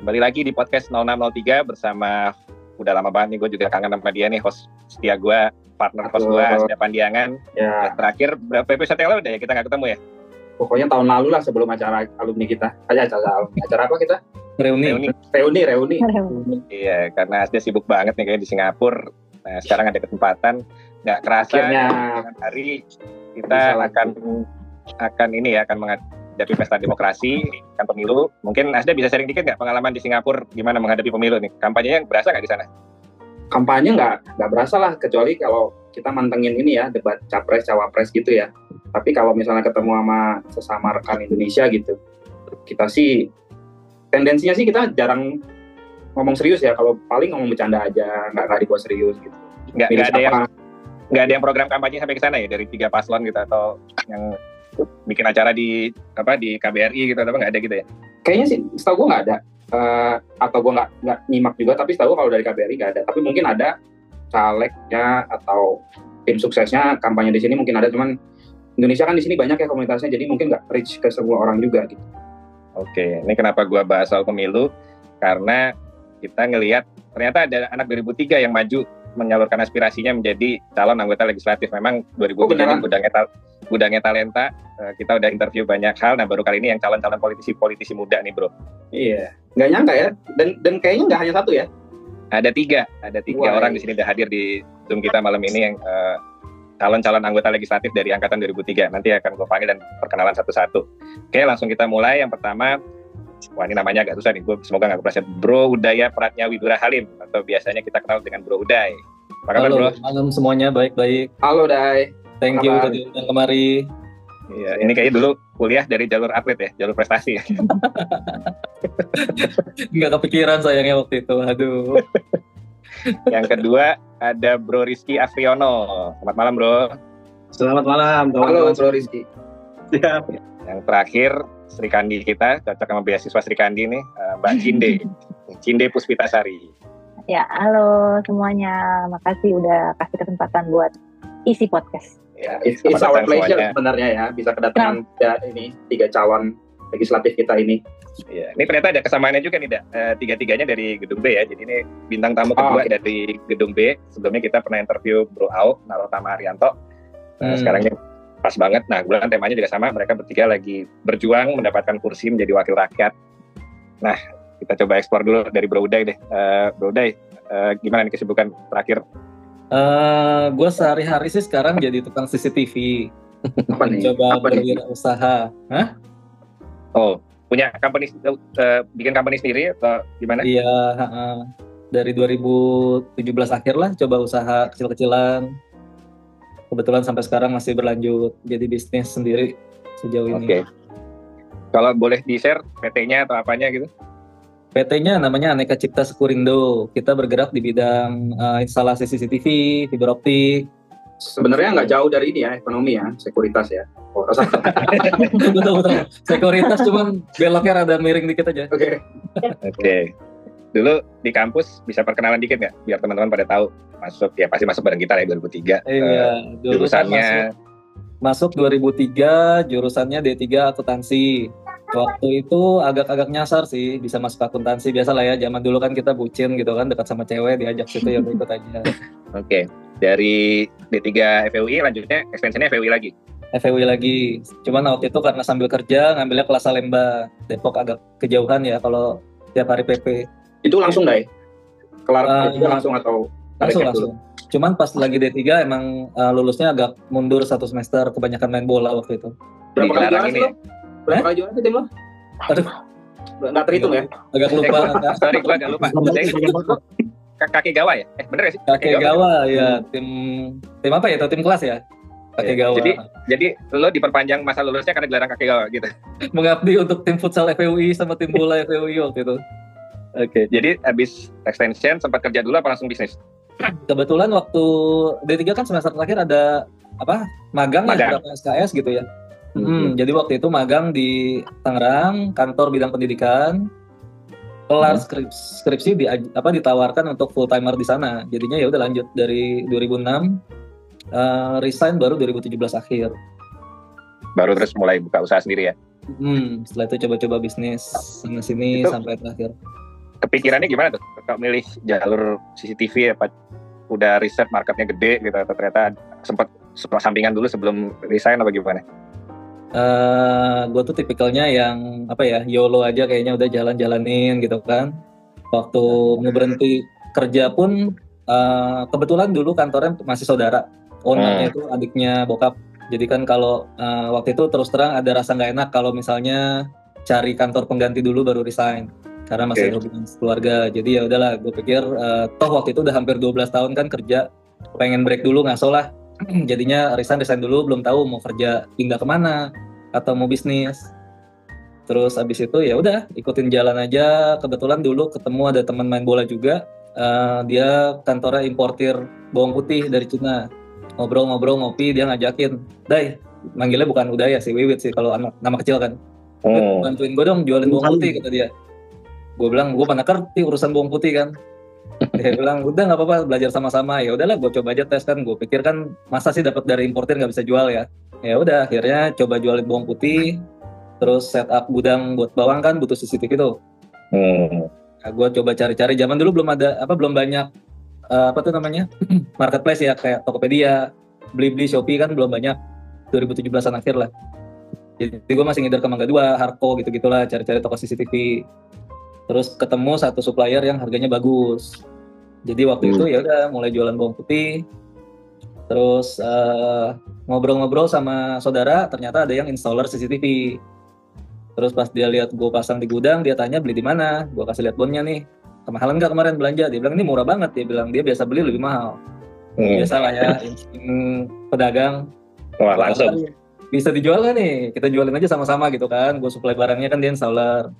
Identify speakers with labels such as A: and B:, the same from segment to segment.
A: Kembali lagi di podcast 0603 bersama udah lama banget nih gue juga kangen sama dia nih host setia gue, partner host gue, Asda Pandiangan.
B: Ya,
A: Ya, terakhir berapa episode yang lalu udah ya kita nggak ketemu ya?
B: pokoknya tahun lalu lah sebelum acara alumni kita. Aja acara alumni. Acara apa kita?
C: reuni.
A: Reuni.
B: Reuni, reuni.
A: Iya, karena Asda sibuk banget nih kayak di Singapura. Nah, sekarang ada kesempatan nggak kerasa
B: Akhirnya
A: hari kita akan akan ini ya akan menghadapi pesta demokrasi, kan pemilu. Mungkin Asda bisa sharing dikit nggak pengalaman di Singapura gimana menghadapi pemilu nih? Kampanyenya berasa nggak di sana?
B: kampanye nggak nggak berasa lah kecuali kalau kita mantengin ini ya debat capres cawapres gitu ya. Tapi kalau misalnya ketemu sama sesama rekan Indonesia gitu, kita sih tendensinya sih kita jarang ngomong serius ya. Kalau paling ngomong bercanda aja, nggak nggak dibuat serius gitu.
A: Nggak nggak ada yang nggak ada yang program kampanye sampai ke sana ya dari tiga paslon gitu atau yang bikin acara di apa di KBRI gitu atau apa nggak ada gitu ya?
B: Kayaknya sih setahu gue nggak ada. Eh, atau gue nggak nggak nyimak juga. Tapi setahu gua kalau dari KBRI nggak ada. Tapi mungkin ada calegnya atau tim suksesnya kampanye di sini mungkin ada. Cuman Indonesia kan di sini banyak ya komunitasnya. Jadi mungkin nggak reach ke semua orang juga gitu.
A: Oke, ini kenapa gua bahas soal pemilu karena kita ngelihat ternyata ada anak 2003 yang maju menyalurkan aspirasinya menjadi calon anggota legislatif. Memang 2003
B: Oh, beneran?
A: gudangnya tal- gudangnya talenta. Eh, Kita udah interview banyak hal. Nah, baru kali ini yang calon-calon politisi-politisi muda nih, Bro.
B: Iya. Nggak nyangka ya. Dan dan kayaknya nggak hanya satu ya.
A: Ada tiga, ada tiga
B: Wah,
A: orang
B: iya.
A: di sini udah hadir di Zoom kita malam ini yang eh, calon-calon anggota legislatif dari angkatan 2003. Nanti akan gue panggil dan perkenalan satu-satu. Oke, langsung kita mulai. Yang pertama, wah ini namanya agak susah nih. Gue semoga nggak kepleset. Bro Udaya Pratnya Widura Halim atau biasanya kita kenal dengan Bro Uday. Apa kabar, Bro?
C: Malam semuanya baik-baik.
B: Halo Dai.
C: Thank you udah diundang kemari.
A: Iya, ini kayaknya dulu kuliah dari jalur atlet ya, jalur prestasi.
C: Nggak kepikiran sayangnya waktu itu. Aduh.
A: Yang kedua ada Bro Rizky Afriono. Selamat malam, Bro.
D: Selamat malam
B: Halo. Bro Rizky.
D: Siap.
A: Yang terakhir Sri Kandi kita, cocok sama beasiswa Sri Kandi nih, eh, Mbak Cinde. Cinde Puspitasari.
E: Ya, halo semuanya. Makasih udah kasih kesempatan buat isi podcast.
A: Ya,
B: It's, it's our pleasure
A: semuanya.
B: sebenarnya ya bisa kedatangan ya, ini tiga calon legislatif kita ini.
A: Iya. Ini ternyata ada kesamaannya juga nih. Eh, tiga-tiganya dari gedung B ya. Jadi ini bintang tamu
B: Oh,
A: kedua
B: oke.
A: dari gedung B. Sebelumnya kita pernah interview Bro Au, Narotama Arianto. Nah,
C: Hmm.
A: Sekarang ini pas banget. Nah, bulan temanya juga sama. Mereka bertiga lagi berjuang mendapatkan kursi menjadi wakil rakyat. Nah, kita coba eksplor dulu dari Bro Uday deh. Eh, Bro Uday, eh, gimana nih kesibukan terakhir?
C: Eh, gue sehari-hari sih sekarang jadi tukang CCTV.
B: Apa nih?
C: Coba berwirausaha. Hah?
A: Oh, punya company, eh, bikin company sendiri atau gimana?
C: Iya. ha-ha. Dari 2017 akhir lah coba usaha kecil-kecilan. Kebetulan sampai sekarang masih berlanjut jadi bisnis sendiri sejauh ini.
A: Oke. Kalau boleh di-share PT-nya atau apanya gitu?
C: PT-nya namanya Aneka Cipta Sekurindo. Kita bergerak di bidang eh, instalasi CCTV, fiber optik.
B: Sebenarnya nggak jauh dari ini ya ekonomi ya sekuritas ya. Oh,
C: betul betul. Sekuritas cuman beloknya rada miring dikit aja.
B: Oke.
A: Oke. Dulu di kampus bisa perkenalan dikit nggak? Biar teman-teman pada tahu masuk ya pasti masuk bareng kita lah ya 2003. Eh,
C: Iya, dulu kan
A: jurusannya
C: masuk, masuk 2003, jurusannya D3 akuntansi. Waktu itu agak-agak nyasar sih, bisa masuk akuntansi biasa lah ya. Zaman dulu kan kita bucin gitu kan, dekat sama cewek diajak situ ya ikut aja.
A: oke. Dari D3 FUI lanjutnya extensionnya FUI lagi.
C: FEW lagi. Cuman waktu itu karena sambil kerja ngambilnya kelas Salemba. Depok agak kejauhan ya kalau tiap hari PP.
B: Itu langsung Dai. Kelar
C: Eh,
B: juga langsung atau tarik
C: Langsung
B: dulu?
C: langsung. Cuman pas lagi D3 emang uh, lulusnya agak mundur satu semester kebanyakan main bola waktu itu.
B: Berapa
A: Di
B: kali juara
A: ini
B: sih lo? Berapa kali juara sih tim lo?
C: Aduh.
B: Nggak terhitung ya?
C: Agak lupa agak
A: Sorry, gua agak lupa. Saya- K- Kaki gawa ya? Eh bener gak sih?
C: kakek gawa ya tim tim apa ya atau tim kelas ya kakek
A: Iya,
C: gawa
A: jadi- Jadi lo diperpanjang masa lulusnya karena gelaran kaki gawa gitu.
C: mengabdi untuk tim futsal FEUI sama tim bola FEUI waktu itu
A: Oke. Jadi abis extension sempat kerja dulu apa langsung bisnis?
C: kebetulan waktu D3 kan semester terakhir ada apa magang,
A: Magang.
C: ya berapa SKS gitu ya Hmm, jadi waktu itu magang di Tangerang kantor bidang pendidikan kelar skripsi, skripsi di, apa ditawarkan untuk full timer di sana jadinya ya udah lanjut dari 2006 eh, resign baru 2017 akhir
A: Baru terus mulai buka usaha sendiri ya?
C: Hmm, setelah itu coba-coba bisnis sana sini
B: Itu-
C: sampai terakhir.
A: Kepikirannya gimana tuh kalau milih jalur CCTV apa udah riset marketnya gede gitu atau ternyata sempat sampingan dulu sebelum resign apa gimana?
C: Uh, gue tuh tipikalnya yang apa ya YOLO aja kayaknya udah jalan-jalanin gitu kan. Waktu mau berhenti kerja pun uh, kebetulan dulu kantornya masih saudara. Ownernya hmm. itu adiknya bokap. Jadi kan kalau uh, waktu itu terus terang ada rasa nggak enak kalau misalnya cari kantor pengganti dulu baru resign karena masih okay. hubungan keluarga. Jadi ya udahlah, gue pikir uh, toh waktu itu udah hampir 12 tahun kan kerja, pengen break dulu ngaso lah. Jadinya resign resign dulu, belum tahu mau kerja pindah ke mana atau mau bisnis. Terus abis itu ya udah ikutin jalan aja. Kebetulan dulu ketemu ada teman main bola juga. Uh, dia kantornya importir bawang putih dari Cina. Ngobrol-ngobrol ngopi dia ngajakin, Dai, manggilnya bukan Udaya sih, Wiwit sih kalau anak nama kecil kan. Oh. Bantuin gue dong jualin bawang putih kata dia gue bilang gue pernah ngerti urusan bawang putih kan. Dia bilang udah nggak apa-apa belajar sama-sama. Ya udahlah gue coba aja tes kan. Gue pikir kan masa sih dapat dari importer nggak bisa jual ya? Ya udah akhirnya coba jualin bawang putih terus setup gudang buat bawang kan butuh CCTV tuh. Hmm. nah, gue coba cari-cari. Zaman dulu belum ada apa belum banyak uh, apa tuh namanya? Marketplace ya kayak Tokopedia beli-beli Shopee kan belum banyak. 2017an akhir lah. Jadi gue masih ngider ke Mangga 2, Harko gitu-gitulah cari-cari toko CCTV terus ketemu satu supplier yang harganya bagus. Jadi waktu hmm. itu ya udah mulai jualan bawang putih. Terus ngobrol eh, ngobrol-ngobrol sama saudara ternyata ada yang installer CCTV terus pas dia lihat gue pasang di gudang dia tanya beli di mana? Gue kasih lihat bonnya nih. Kemahalan nggak kemarin belanja? Dia bilang ini murah banget. Dia bilang dia biasa beli lebih mahal. Hmm. biasa lah ya pedagang.
A: Wah, langsung.
C: Bisa dijual kan nih? Kita jualin aja sama-sama gitu kan. Gue supply barangnya kan dia installer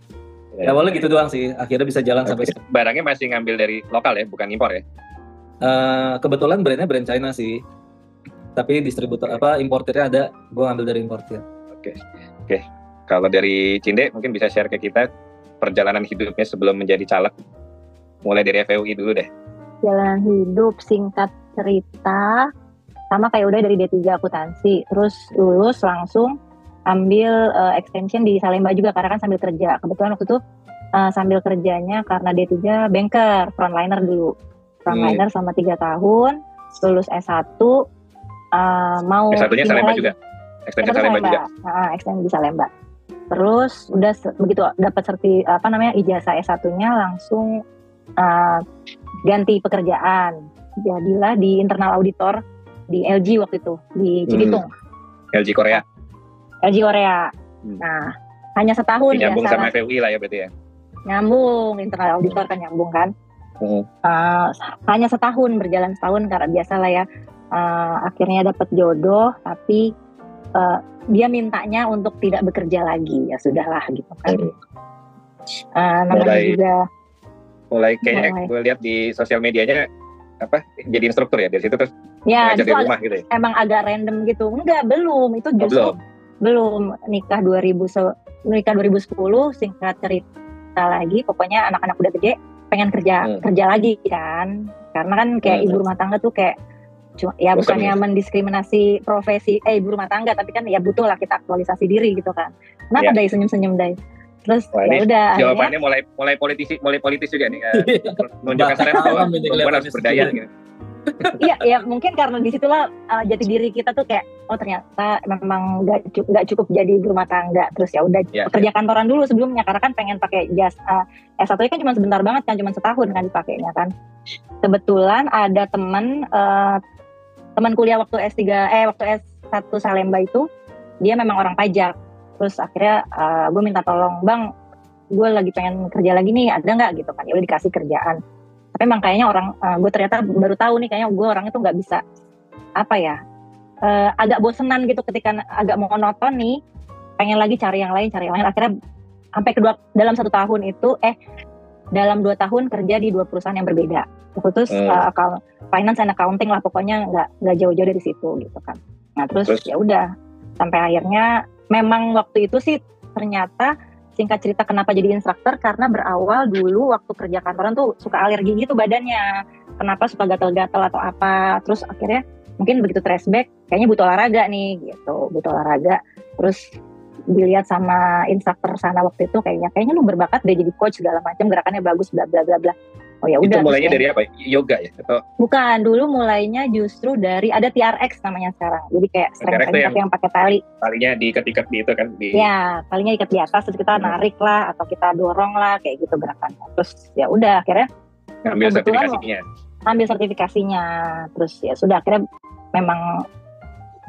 C: Ya, awalnya gitu doang sih. Akhirnya bisa jalan sampai
A: sekarang. Barangnya masih ngambil dari lokal ya, bukan impor ya?
C: Uh, kebetulan brandnya brand China sih. Tapi distributor apa importernya ada, gue ngambil dari importer.
A: Oke, okay. oke. Okay. Kalau dari Cinde mungkin bisa share ke kita perjalanan hidupnya sebelum menjadi caleg. Mulai dari FUI dulu deh.
E: Jalan hidup singkat cerita sama kayak udah dari D3 akuntansi, terus lulus langsung ambil uh, extension di Salemba juga karena kan sambil kerja. Kebetulan waktu itu uh, sambil kerjanya karena dia 3 banker, frontliner dulu. Frontliner hmm. selama tiga tahun, lulus S1, uh, eh, mau
A: S1-nya Salemba juga? Extension Salemba, Salemba juga?
E: Uh, extension di Salemba. Terus udah begitu dapat serti apa namanya ijazah S1-nya langsung uh, ganti pekerjaan. Jadilah di internal auditor di LG waktu itu di Cibitung.
A: Hmm. LG Korea.
E: LG Korea. Hmm. Nah, hanya setahun
A: ya. Nyambung sama FUI lah ya berarti ya.
E: Nyambung, internal auditor kan nyambung kan. Hmm. Uh, hanya setahun berjalan setahun karena biasa lah ya. Uh, akhirnya dapat jodoh, tapi uh, dia mintanya untuk tidak bekerja lagi ya sudahlah gitu kan. Hmm. Uh, namanya mulai, juga
A: mulai kayaknya gue lihat di sosial medianya apa jadi instruktur ya dari situ terus
E: ya, di rumah gitu ya. Emang agak random gitu. Enggak, belum. Itu oh, justru oh, belum belum nikah 2000 nikah 2010 singkat cerita lagi pokoknya anak-anak udah gede pengen kerja hmm. kerja lagi kan karena kan kayak hmm. ibu rumah tangga tuh kayak cuma ya Bukan bukannya ya. mendiskriminasi profesi eh ibu rumah tangga tapi kan ya butuh lah kita aktualisasi diri gitu kan kenapa ya. dai senyum-senyum dai terus Wah, ya udah
A: jawabannya akhirnya, mulai mulai politisi mulai politis juga nih menunjukkan saya bahwa perempuan harus berdaya gitu
E: iya ya mungkin karena di situlah uh, jati diri kita tuh kayak oh ternyata memang nggak cukup, cukup jadi rumah tangga. Terus ya udah yeah, kerja yeah. kantoran dulu sebelumnya karena kan pengen pakai jas uh, S1 kan cuma sebentar banget kan cuma setahun kan dipakainya kan. Kebetulan ada teman uh, teman kuliah waktu S3 eh waktu S1 Salemba itu dia memang orang pajak. Terus akhirnya uh, gue minta tolong bang gue lagi pengen kerja lagi nih ada nggak? Gitu kan. Ya udah dikasih kerjaan tapi emang kayaknya orang uh, gue ternyata baru tahu nih kayaknya gue orang itu nggak bisa apa ya uh, agak bosenan gitu ketika agak monoton nih pengen lagi cari yang lain cari yang lain akhirnya sampai kedua dalam satu tahun itu eh dalam dua tahun kerja di dua perusahaan yang berbeda terus hmm. uh, account, finance and accounting lah pokoknya nggak nggak jauh-jauh dari situ gitu kan nah terus, terus? ya udah sampai akhirnya memang waktu itu sih ternyata singkat cerita kenapa jadi instruktur karena berawal dulu waktu kerja kantoran tuh suka alergi gitu badannya. Kenapa suka gatal-gatal atau apa? Terus akhirnya mungkin begitu trash back kayaknya butuh olahraga nih gitu. Butuh olahraga. Terus dilihat sama instruktur sana waktu itu kayaknya kayaknya lu berbakat deh jadi coach segala macam gerakannya bagus bla bla bla bla oh ya udah
A: itu mulainya dari apa? Yoga ya atau?
E: Bukan dulu mulainya justru dari ada TRX namanya sekarang. Jadi kayak strength
A: tuh
E: yang, yang pakai tali.
A: talinya diikat-ikat di itu kan di
E: ya talinya ikat di atas terus kita
A: Hmm.
E: narik lah atau kita dorong lah kayak gitu gerakannya. Terus ya udah akhirnya
A: ngambil
E: kebetulan
A: sertifikasinya.
E: ambil sertifikasinya. Terus ya sudah akhirnya memang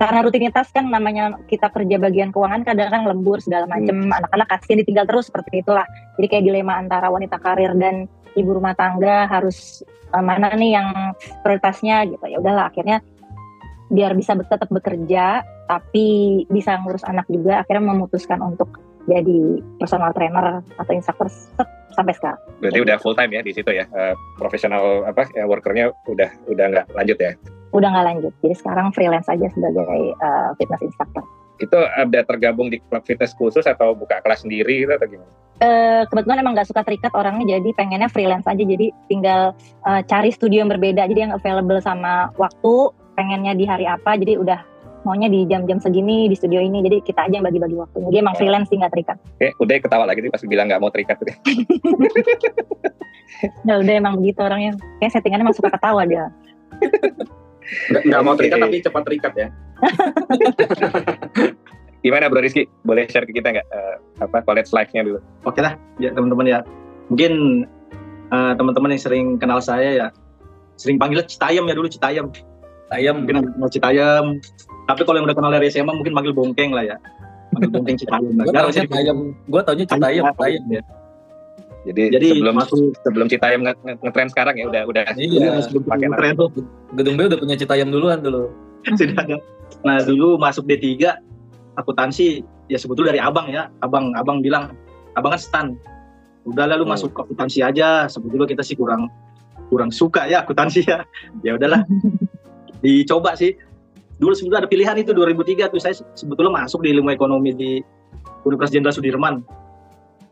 E: karena rutinitas kan namanya kita kerja bagian keuangan kadang-kadang lembur segala macem. Anak-anak kasihan ditinggal terus seperti itulah. Jadi kayak dilema antara wanita karir dan ibu rumah tangga harus eh, mana nih yang prioritasnya gitu. Ya udahlah akhirnya biar bisa tetap bekerja tapi bisa ngurus anak juga akhirnya memutuskan untuk jadi personal trainer atau instructor set sampai sekarang.
A: Berarti udah full time ya di situ ya? Eh, profesional apa ya workernya udah udah nggak lanjut ya?
E: Udah nggak lanjut. Jadi sekarang freelance aja sebagai eh, fitness instructor
A: itu ada tergabung di klub fitness khusus atau buka kelas sendiri gitu atau gimana?
E: Eh, kebetulan emang nggak suka terikat orangnya jadi pengennya freelance aja. Jadi tinggal eh, cari studio yang berbeda. Jadi yang available sama waktu pengennya di hari apa. Jadi udah maunya di jam-jam segini di studio ini. Jadi kita aja yang bagi-bagi waktu. Jadi emang freelance sih nggak terikat.
A: Oke, udah ketawa lagi nih pas bilang nggak mau terikat. Tuh.
E: ya udah emang begitu orangnya. Kayak settingannya emang suka ketawa dia
B: Nggak, nggak mau terikat tapi cepat terikat ya.
A: Gimana Bro Rizky? Boleh share ke kita nggak eh, apa college life-nya dulu?
D: Oke lah, ya teman-teman ya. Mungkin eh, teman-teman yang sering kenal saya ya, sering panggil Citayam ya dulu Citayam.
C: ayam
D: Mungkin kenal Citayam. Tapi kalau yang udah kenal dari SMA mungkin manggil Bongkeng lah ya. Manggil Bongkeng Citayam.
C: gue taunya
D: sih
C: ayam gue taunya Citayam ayam
D: ya.
A: Jadi,
D: Jadi
A: sebelum
D: masuk
A: sebelum Citayam nge- nge- ngetren sekarang ya udah udah
C: iya
D: sebelum
A: pakai nama.
D: tren tuh
C: gedung B udah punya Citayam duluan dulu
D: sudah ada. Nah dulu masuk D3 akuntansi ya sebetulnya dari abang ya. Abang abang bilang abang kan stan. Udah lalu
A: Hmm.
D: masuk ke akuntansi aja. Sebetulnya kita sih kurang kurang suka ya akuntansi ya. Ya udahlah dicoba sih. Dulu sebetulnya ada pilihan itu 2003 tuh saya sebetulnya masuk di ilmu ekonomi di Universitas Jenderal Sudirman.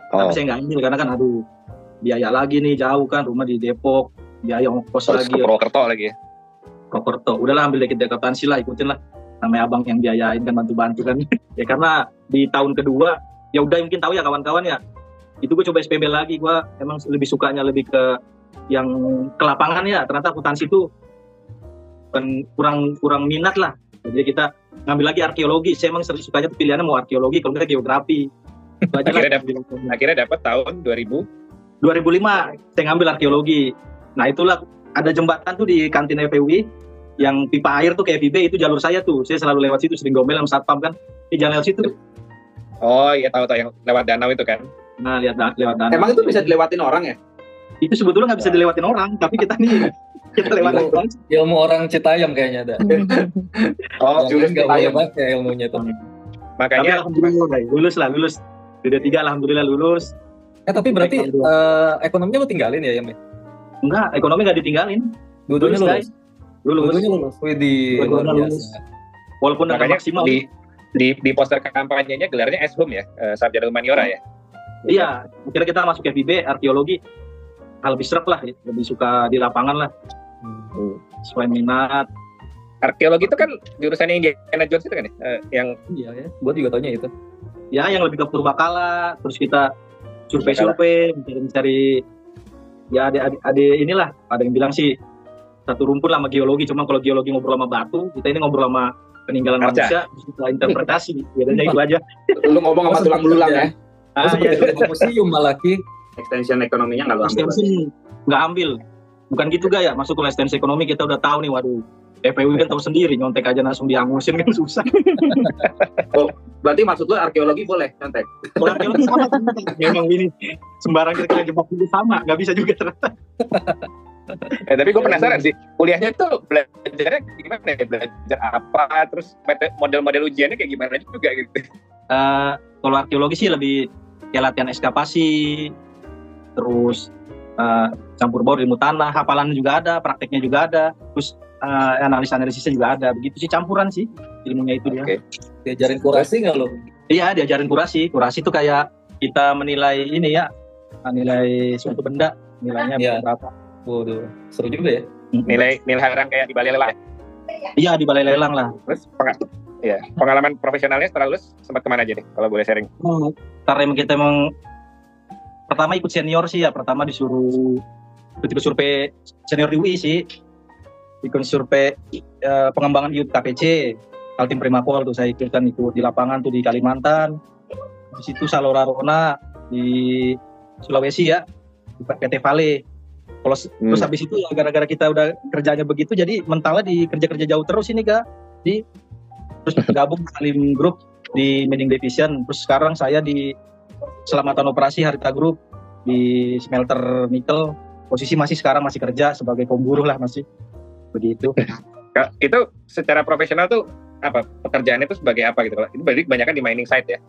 A: Oh,
D: Tapi saya nggak ambil karena kan aduh biaya lagi nih jauh kan rumah di Depok biaya ongkos
A: terus
D: lagi
A: ke Purwokerto lagi ya.
D: Prokerto. Udahlah ambil deket akuntansi lah, ikutin lah. Namanya abang yang biayain kan bantu-bantu kan. ya karena di tahun kedua, ya udah mungkin tahu ya kawan-kawan ya. Itu gue coba SPB lagi, gue emang lebih sukanya lebih ke yang ke lapangan ya. Ternyata akuntansi itu kurang kurang minat lah. Jadi kita ngambil lagi arkeologi. Saya emang sering sukanya tuh pilihannya mau arkeologi, kalau enggak geografi.
A: Akhirnya dapet, akhirnya dapat tahun 2000.
D: 2005 saya ngambil arkeologi. Nah itulah ada jembatan tuh di kantin FPUI yang pipa air tuh kayak FIB itu jalur saya tuh. Saya selalu lewat situ sering gomel sama satpam kan. Ini jalan lewat situ.
A: Oh iya tahu tahu yang lewat danau itu kan.
D: Nah lihat lewat danau.
B: Emang itu bisa dilewatin orang ya?
D: Itu sebetulnya nggak bisa dilewatin orang, tapi kita nih kita lewatin orang.
C: ilmu orang Citayam kayaknya ada
A: Oh,
B: jurus
C: nggak boleh
B: Citayam.
C: pakai ilmunya tuh
A: makanya
D: lulus lah, lulus. Udah tiga alhamdulillah lulus.
C: eh tapi berarti eh, ekonominya lu tinggalin ya Yam ya?
D: Enggak, ekonomi nggak ditinggalin.
C: dua-duanya
D: Lulus,
C: lulus
D: guys. Lulus.
C: dua-duanya lulus Wih di
D: Dua-duanya lulus. Walaupun
A: makanya
D: maksimal.
A: di di di poster kampanyenya gelarnya Eshum ya, eh, sarjana humaniora ya.
D: Iya, kira kita masuk FIB, arkeologi, hal lebih serap lah, lebih suka di lapangan lah,
C: Hmm.
D: sesuai minat.
A: Arkeologi itu kan jurusannya Indiana Jones itu kan ya, eh, yang
C: iya ya gua juga taunya itu
D: Ya, yang lebih ke purbakala, terus kita survei-survei, mencari-mencari, ya ada, ada, ada inilah, ada yang bilang sih satu rumpun lah sama geologi, cuma kalau geologi ngobrol sama batu, kita ini ngobrol sama peninggalan
A: Arca.
D: manusia, terus kita interpretasi, bedanya itu aja.
B: Lu ngomong sama tulang belulang ya?
D: Ah, ya,
C: museum malah Ki.
B: Extension ekonominya nggak lu ambil.
D: extension nggak ambil, bukan gitu gak ya, masuk ke ekstensi ekonomi kita udah tahu nih, waduh, FPU kan tahu sendiri, nyontek aja langsung diangusin kan susah.
B: Berarti maksud lu arkeologi boleh nyontek?
D: Kalau arkeologi sama, memang ini sembarang kita kira jebak juga sama, nggak bisa juga ternyata.
A: Eh, tapi gue penasaran sih, kuliahnya tuh belajarnya gimana ya? Belajar apa, terus model-model ujiannya kayak gimana juga gitu.
D: Eh, kalau arkeologi sih lebih kayak latihan ekskavasi, terus eh, campur baur ilmu tanah, hafalan juga ada, prakteknya juga ada, terus eh, analis-analisisnya juga ada. Begitu sih campuran sih ilmunya itu dia.
A: Oke.
C: diajarin kurasi nggak lo
D: Iya, diajarin kurasi. Kurasi itu kayak kita menilai ini ya, menilai suatu benda, nilainya
C: Iya.
D: berapa.
C: waduh seru juga ya
A: Nilai nilai orang kayak di Bali lah.
D: Iya di balai lelang lah.
A: Terus peng ya, pengalaman profesionalnya setelah lulus sempat ke mana aja nih kalau boleh sharing?
D: Hmm, karena kita emang pertama ikut senior sih ya. Pertama disuruh ikut survei senior di UI sih. Ikut survei uh, pengembangan youth KPC. Kaltim Primapol tuh saya ikut kan ikut di lapangan tuh di Kalimantan. Di situ Salora Rona di Sulawesi ya di PT Vale. Kalau hmm. terus habis itu ya gara-gara kita udah kerjanya begitu jadi mentalnya di kerja-kerja jauh terus ini kak di terus gabung Salim Group di Mining Division terus sekarang saya di Selamatan Operasi Harita Group di smelter nikel. Posisi masih sekarang masih kerja sebagai pemburu lah masih. Begitu.
A: Itu secara profesional tuh apa? Pekerjaannya itu sebagai apa gitu? Ini berarti kebanyakan di mining site ya?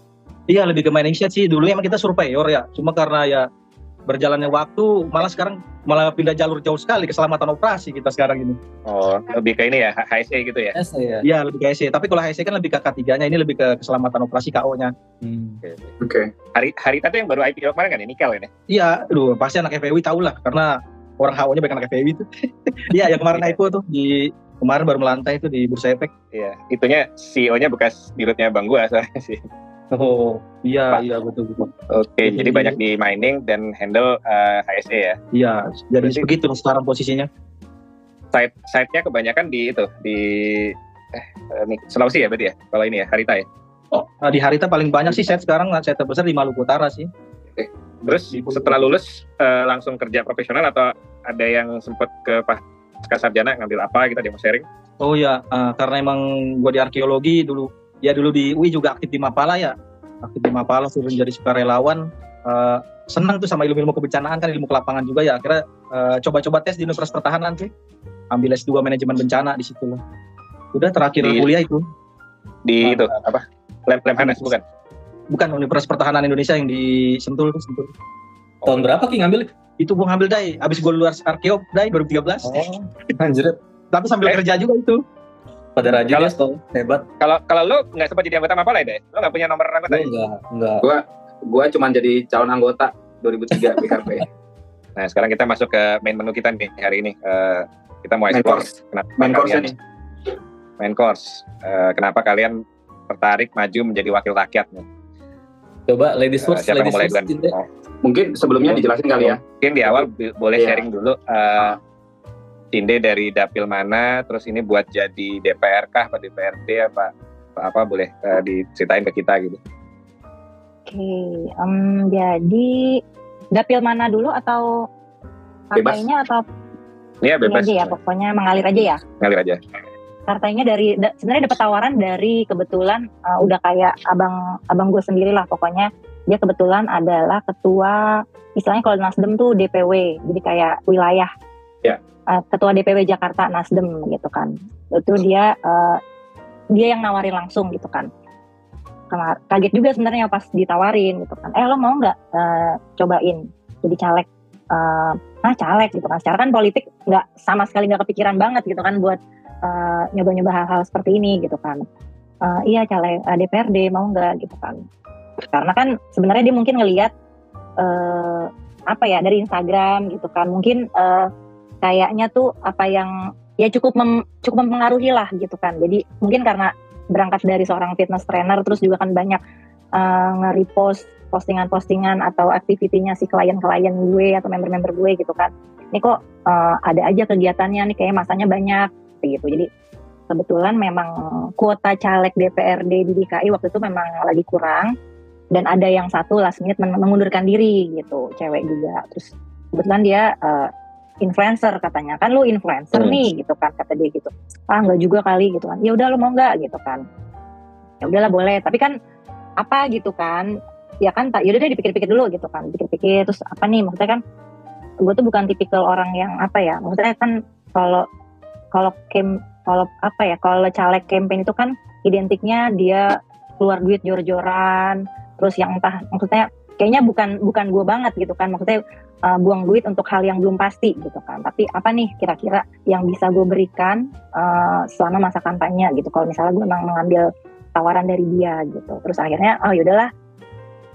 D: Iya lebih ke mining site sih. Dulu emang kita surveyor ya. Cuma karena ya berjalannya waktu malah sekarang malah pindah jalur jauh sekali keselamatan operasi kita sekarang ini.
A: Oh, lebih ke ini ya HSE gitu ya?
D: HSE ya. Iya, lebih ke HSE. Tapi kalau HSE kan lebih ke K3-nya, ini lebih ke keselamatan operasi KO-nya.
A: Hmm. Oke. Okay. okay. Hari hari itu yang baru IPO kemarin kan ini Nikel ini?
D: Iya, aduh pasti anak FPW tahu lah karena orang HO-nya banyak anak FPW itu. Iya, yang kemarin IPO tuh di kemarin baru melantai itu di Bursa Efek.
A: Iya, itunya CEO-nya bekas dirutnya Bang gua soalnya sih.
D: Oh iya Pak. iya betul betul.
A: Oke okay, jadi, banyak di mining dan handle uh, eh, HSE ya?
D: Iya jadi Berarti, begitu sekarang posisinya.
A: Site site-nya kebanyakan di itu di eh nih, Sulawesi ya berarti ya kalau ini ya Harita ya?
D: Oh nah, di Harita paling banyak sih site sekarang site terbesar di Maluku Utara sih.
A: Oke. Terus setelah lulus uh, langsung kerja profesional atau ada yang sempat ke pasca sarjana ngambil apa kita gitu, mau sharing?
D: Oh ya uh, karena emang gue di arkeologi dulu ya dulu di UI juga aktif di Mapala ya. Aktif di Mapala turun jadi sukarelawan. Uh, senang tuh sama ilmu-ilmu kebencanaan kan ilmu kelapangan juga ya. Akhirnya uh, coba-coba tes di Universitas Pertahanan sih. Ambil S2 manajemen bencana di situ loh udah terakhir di, kuliah itu.
A: di nah, itu apa? Lem Lemhanas bukan?
D: Bukan Universitas Pertahanan Indonesia yang di Sentul tuh Sentul.
C: Oh. tahun berapa Ki ngambil?
D: Itu gua ngambil dai. Abis gua luar arkeo dai 2013 oh
C: anjir.
D: Tapi sambil eh. kerja juga itu
C: pada rajin kalau, ya Stone hebat.
A: Kalau kalau lu nggak sempat jadi anggota Mapala ya deh? Lu nggak punya nomor anggota
B: ya? enggak enggak gua gua cuma jadi calon anggota 2003 BKP
A: nah sekarang kita masuk ke main menu kita nih hari ini. Uh, kita mau
B: main course. kenapa main course ini
A: main course. Uh, kenapa kalian tertarik maju menjadi wakil rakyat nih?
C: Coba ladies first uh, siapa ladies mulai first,
B: mungkin sebelumnya dijelasin kali ya.
A: mungkin di awal boleh yeah. sharing dulu. Uh, Tinde dari dapil mana, terus ini buat jadi DPR kah, apa DPRD apa apa, apa boleh uh, diceritain ke kita gitu.
E: Oke, okay, um, jadi dapil mana dulu atau partainya atau
A: Iya bebas.
E: Aja ya, pokoknya mengalir aja ya.
A: Mengalir aja.
E: Partainya dari da, sebenarnya dapat tawaran dari kebetulan uh, udah kayak abang abang gue sendiri lah pokoknya dia kebetulan adalah ketua istilahnya kalau Nasdem tuh DPW jadi kayak wilayah.
A: Ya.
E: Uh, ketua DPW Jakarta Nasdem gitu kan. Itu dia uh, dia yang nawarin langsung gitu kan. Kaget juga sebenarnya pas ditawarin gitu kan. Eh lo mau nggak uh, cobain jadi caleg? Uh, nah caleg gitu kan. Secara kan politik nggak sama sekali nggak kepikiran banget gitu kan buat uh, nyoba-nyoba hal-hal seperti ini gitu kan. Uh, iya caleg uh, DPRD mau nggak gitu kan. Karena kan sebenarnya dia mungkin ngelihat uh, apa ya dari Instagram gitu kan. Mungkin uh, kayaknya tuh apa yang ya cukup mem, cukup mempengaruhi lah gitu kan. Jadi mungkin karena berangkat dari seorang fitness trainer terus juga kan banyak uh, nge-repost postingan-postingan atau aktivitinya si klien-klien gue atau member-member gue gitu kan. Ini kok uh, ada aja kegiatannya nih kayak masanya banyak gitu. Jadi kebetulan memang kuota caleg DPRD di DKI waktu itu memang lagi kurang dan ada yang satu last minute mengundurkan diri gitu, cewek juga. Terus kebetulan dia uh, influencer katanya. Kan lu influencer hmm. nih gitu kan kata dia gitu. Ah nggak juga kali gitu kan. Ya udah lu mau nggak? Gitu kan. Ya udahlah boleh. Tapi kan apa gitu kan. Ya kan tak yaudah deh dipikir-pikir dulu gitu kan. Pikir-pikir terus apa nih? Maksudnya kan gue tuh bukan tipikal orang yang apa ya maksudnya kan kalau kalau kem kalau apa ya kalau caleg campaign itu kan identiknya dia keluar duit jor-joran terus yang entah maksudnya kayaknya bukan bukan gue banget gitu kan. Maksudnya uh, buang duit untuk hal yang belum pasti gitu kan. Tapi apa nih kira-kira yang bisa gue berikan uh, selama masa kampanye gitu. Kalau misalnya gue memang mengambil tawaran dari dia gitu. Terus akhirnya oh yaudahlah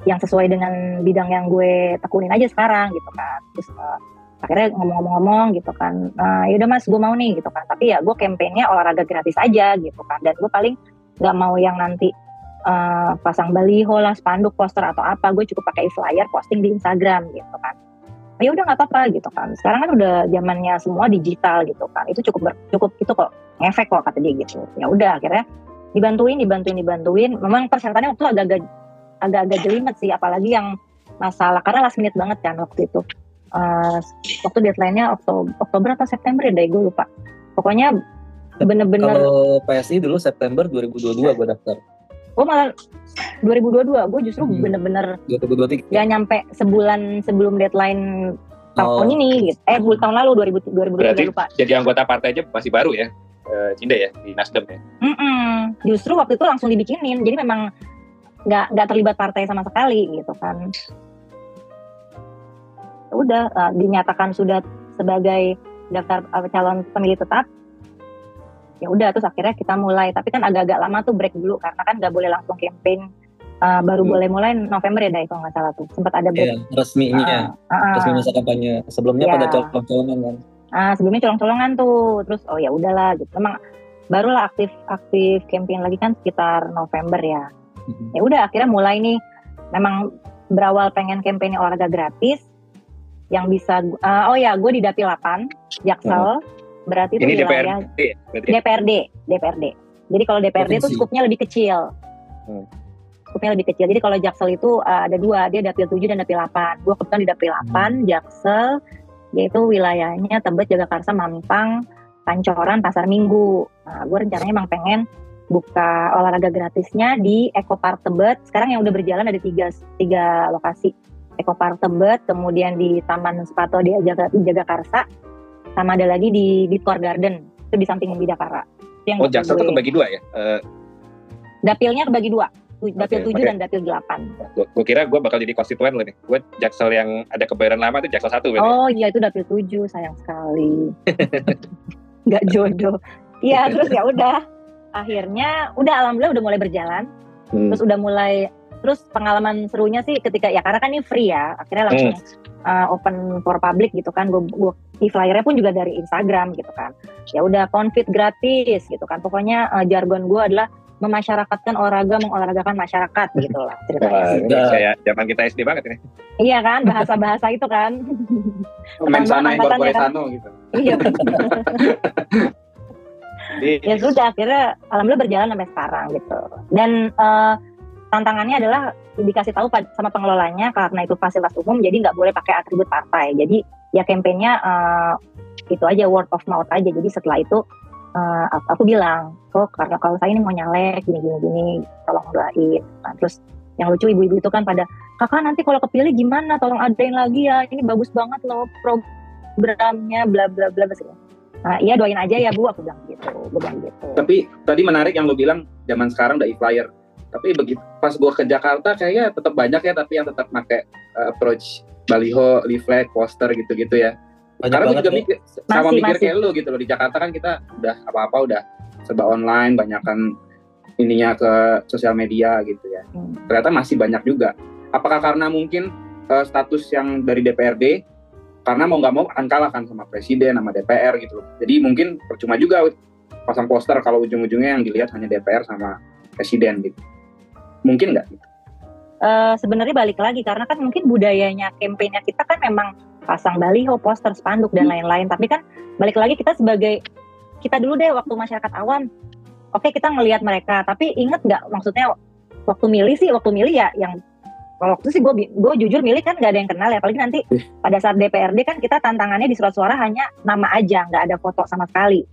E: yang sesuai dengan bidang yang gue tekunin aja sekarang gitu kan. Terus uh, akhirnya ngomong-ngomong gitu kan nah, yaudah mas gue mau nih gitu kan. Tapi ya gue kampanyenya olahraga gratis aja gitu kan. Dan gue paling nggak mau yang nanti uh, pasang baliho lah spanduk poster atau apa gue cukup pakai flyer posting di Instagram gitu kan ya udah nggak apa-apa gitu kan sekarang kan udah zamannya semua digital gitu kan itu cukup ber, cukup itu kok ngefek kok kata dia gitu ya udah akhirnya dibantuin dibantuin dibantuin memang persyaratannya waktu agak-agak agak-agak jelimet sih apalagi yang masalah karena last minute banget kan waktu itu uh, waktu deadline-nya Oktober, Oktober atau September ya deh gue lupa. Pokoknya bener-bener.
C: Kalau PSI dulu September 2022 gue daftar.
E: Gue malah 2022, gue justru hmm. bener-bener 2023. Gak nyampe sebulan sebelum deadline tahun oh. ini gitu. Eh, bulan tahun lalu 2000, 2023 Berarti lupa.
A: jadi anggota partai aja masih baru ya? Uh, Cinda ya di Nasdem ya.
E: Mm -mm. Justru waktu itu langsung dibikinin, jadi memang nggak nggak terlibat partai sama sekali gitu kan udah uh, dinyatakan sudah sebagai daftar uh, calon pemilih tetap ya udah terus akhirnya kita mulai. Tapi kan agak-agak lama tuh break dulu karena kan nggak boleh langsung campaign uh, baru hmm. boleh mulai November ya deh kalau nggak salah tuh. Sempat ada break.
C: Yeah, resminya. Uh, uh, resmi masa kampanye. Sebelumnya yeah. pada colong-colongan kan?
E: Ah sebelumnya colong-colongan tuh. Terus oh ya udahlah gitu. Memang barulah aktif aktif campaign lagi kan sekitar November ya. Hmm. ya udah akhirnya mulai nih. Memang berawal pengen campaign olahraga gratis yang bisa uh, oh ya gue di dapil 8 Jaksel. Hmm. Berarti itu wilayah DPRD, ya? DPRD DPRD jadi kalau DPRD itu skupnya lebih kecil. Hmm. skupnya lebih kecil. Jadi kalau Jaksel itu uh, ada dua. Dia dapil 7 dan dapil 8 gue kebetulan di dapil 8 hmm. Jaksel yaitu wilayahnya Tebet Jagakarsa Mampang Pancoran Pasar Minggu. Nah, gue rencananya emang pengen buka olahraga gratisnya di Eco Park Tebet. Sekarang yang udah berjalan ada tiga tiga lokasi. Eko Park Tebet, kemudian di Taman Sepato di Jaga, Jagakarsa, sama ada lagi di Bitcore Garden, itu di samping Bidakara.
A: Yang oh, Jaksel itu kebagi dua ya? Uh...
E: Dapilnya kebagi dua, dapil tujuh okay. dan dapil delapan.
A: Gue kira gue bakal jadi konstituen loh nih. Gue Jaksel yang ada kebayaran lama itu Jaksel satu.
E: Oh iya itu dapil tujuh, sayang sekali. Gak jodoh. Iya terus ya udah. Akhirnya udah alhamdulillah udah mulai berjalan. Hmm. Terus udah mulai terus pengalaman serunya sih ketika ya karena kan ini free ya akhirnya langsung hmm. Uh, open for public gitu kan gue di flyernya pun juga dari Instagram gitu kan ya udah konfit gratis gitu kan pokoknya uh, jargon gue adalah memasyarakatkan olahraga mengolahragakan masyarakat gitu lah ceritanya.
A: Wah, kayak zaman kita SD banget ini.
E: Iya kan bahasa-bahasa itu kan.
B: Main sana yang kan? gitu. Iya.
E: ya sudah akhirnya alhamdulillah berjalan sampai sekarang gitu. Dan uh, tantangannya adalah dikasih tahu sama pengelolanya karena itu fasilitas umum jadi nggak boleh pakai atribut partai. Jadi ya kampanyenya uh, itu aja word of mouth aja. Jadi setelah itu uh, aku, bilang kok karena kalau saya ini mau nyalek gini gini gini tolong doain. Nah, terus yang lucu ibu-ibu itu kan pada kakak nanti kalau kepilih gimana? Tolong adain lagi ya ini bagus banget loh programnya bla bla bla bla. Nah, iya doain aja ya bu, aku bilang gitu, gue bilang gitu.
B: Tapi tadi menarik yang lo bilang zaman sekarang udah e-flyer tapi begitu pas gue ke Jakarta kayaknya tetap banyak ya tapi yang tetap pakai uh, approach baliho, leaflet, poster gitu-gitu ya. Banyak Karena gue juga ya. mikir sama masih, mikir masih. kayak lu gitu loh di Jakarta kan kita udah apa-apa udah serba online, banyak kan ininya ke sosial media gitu ya. Hmm. Ternyata masih banyak juga. Apakah karena mungkin uh, status yang dari DPRD karena mau nggak mau akan kalah kan sama presiden sama DPR gitu loh. Jadi mungkin percuma juga pasang poster kalau ujung-ujungnya yang dilihat hanya DPR sama presiden gitu mungkin nggak?
E: Uh, sebenarnya balik lagi karena kan mungkin budayanya kampanyenya kita kan memang pasang baliho, poster, spanduk dan hmm. lain-lain. Tapi kan balik lagi kita sebagai kita dulu deh waktu masyarakat awam, oke okay, kita ngelihat mereka, tapi inget nggak maksudnya waktu milih sih waktu milih ya yang waktu sih gue gue jujur milih kan nggak ada yang kenal ya apalagi nanti pada saat DPRD kan kita tantangannya di surat suara hanya nama aja nggak ada foto sama sekali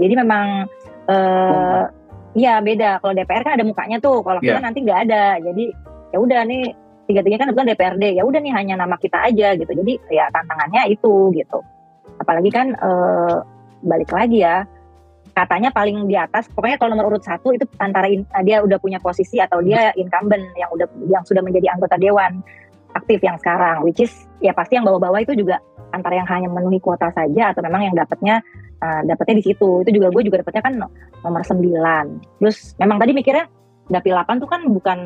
E: jadi memang uh, Iya beda. Kalau DPR kan ada mukanya tuh. Kalau yeah. kita nanti nggak ada. Jadi ya udah nih tiga tiga kan bukan DPRD. Ya udah nih hanya nama kita aja gitu. Jadi ya tantangannya itu gitu. Apalagi kan eh, balik lagi ya katanya paling di atas. Pokoknya kalau nomor urut satu itu antara in, dia udah punya posisi atau dia incumbent yang udah yang sudah menjadi anggota dewan aktif yang sekarang. Which is ya pasti yang bawah-bawah itu juga antara yang hanya memenuhi kuota saja atau memang yang dapatnya uh, dapatnya di situ. Itu juga gue juga dapatnya kan nomor 9 terus memang tadi mikirnya dapil 8 tuh kan bukan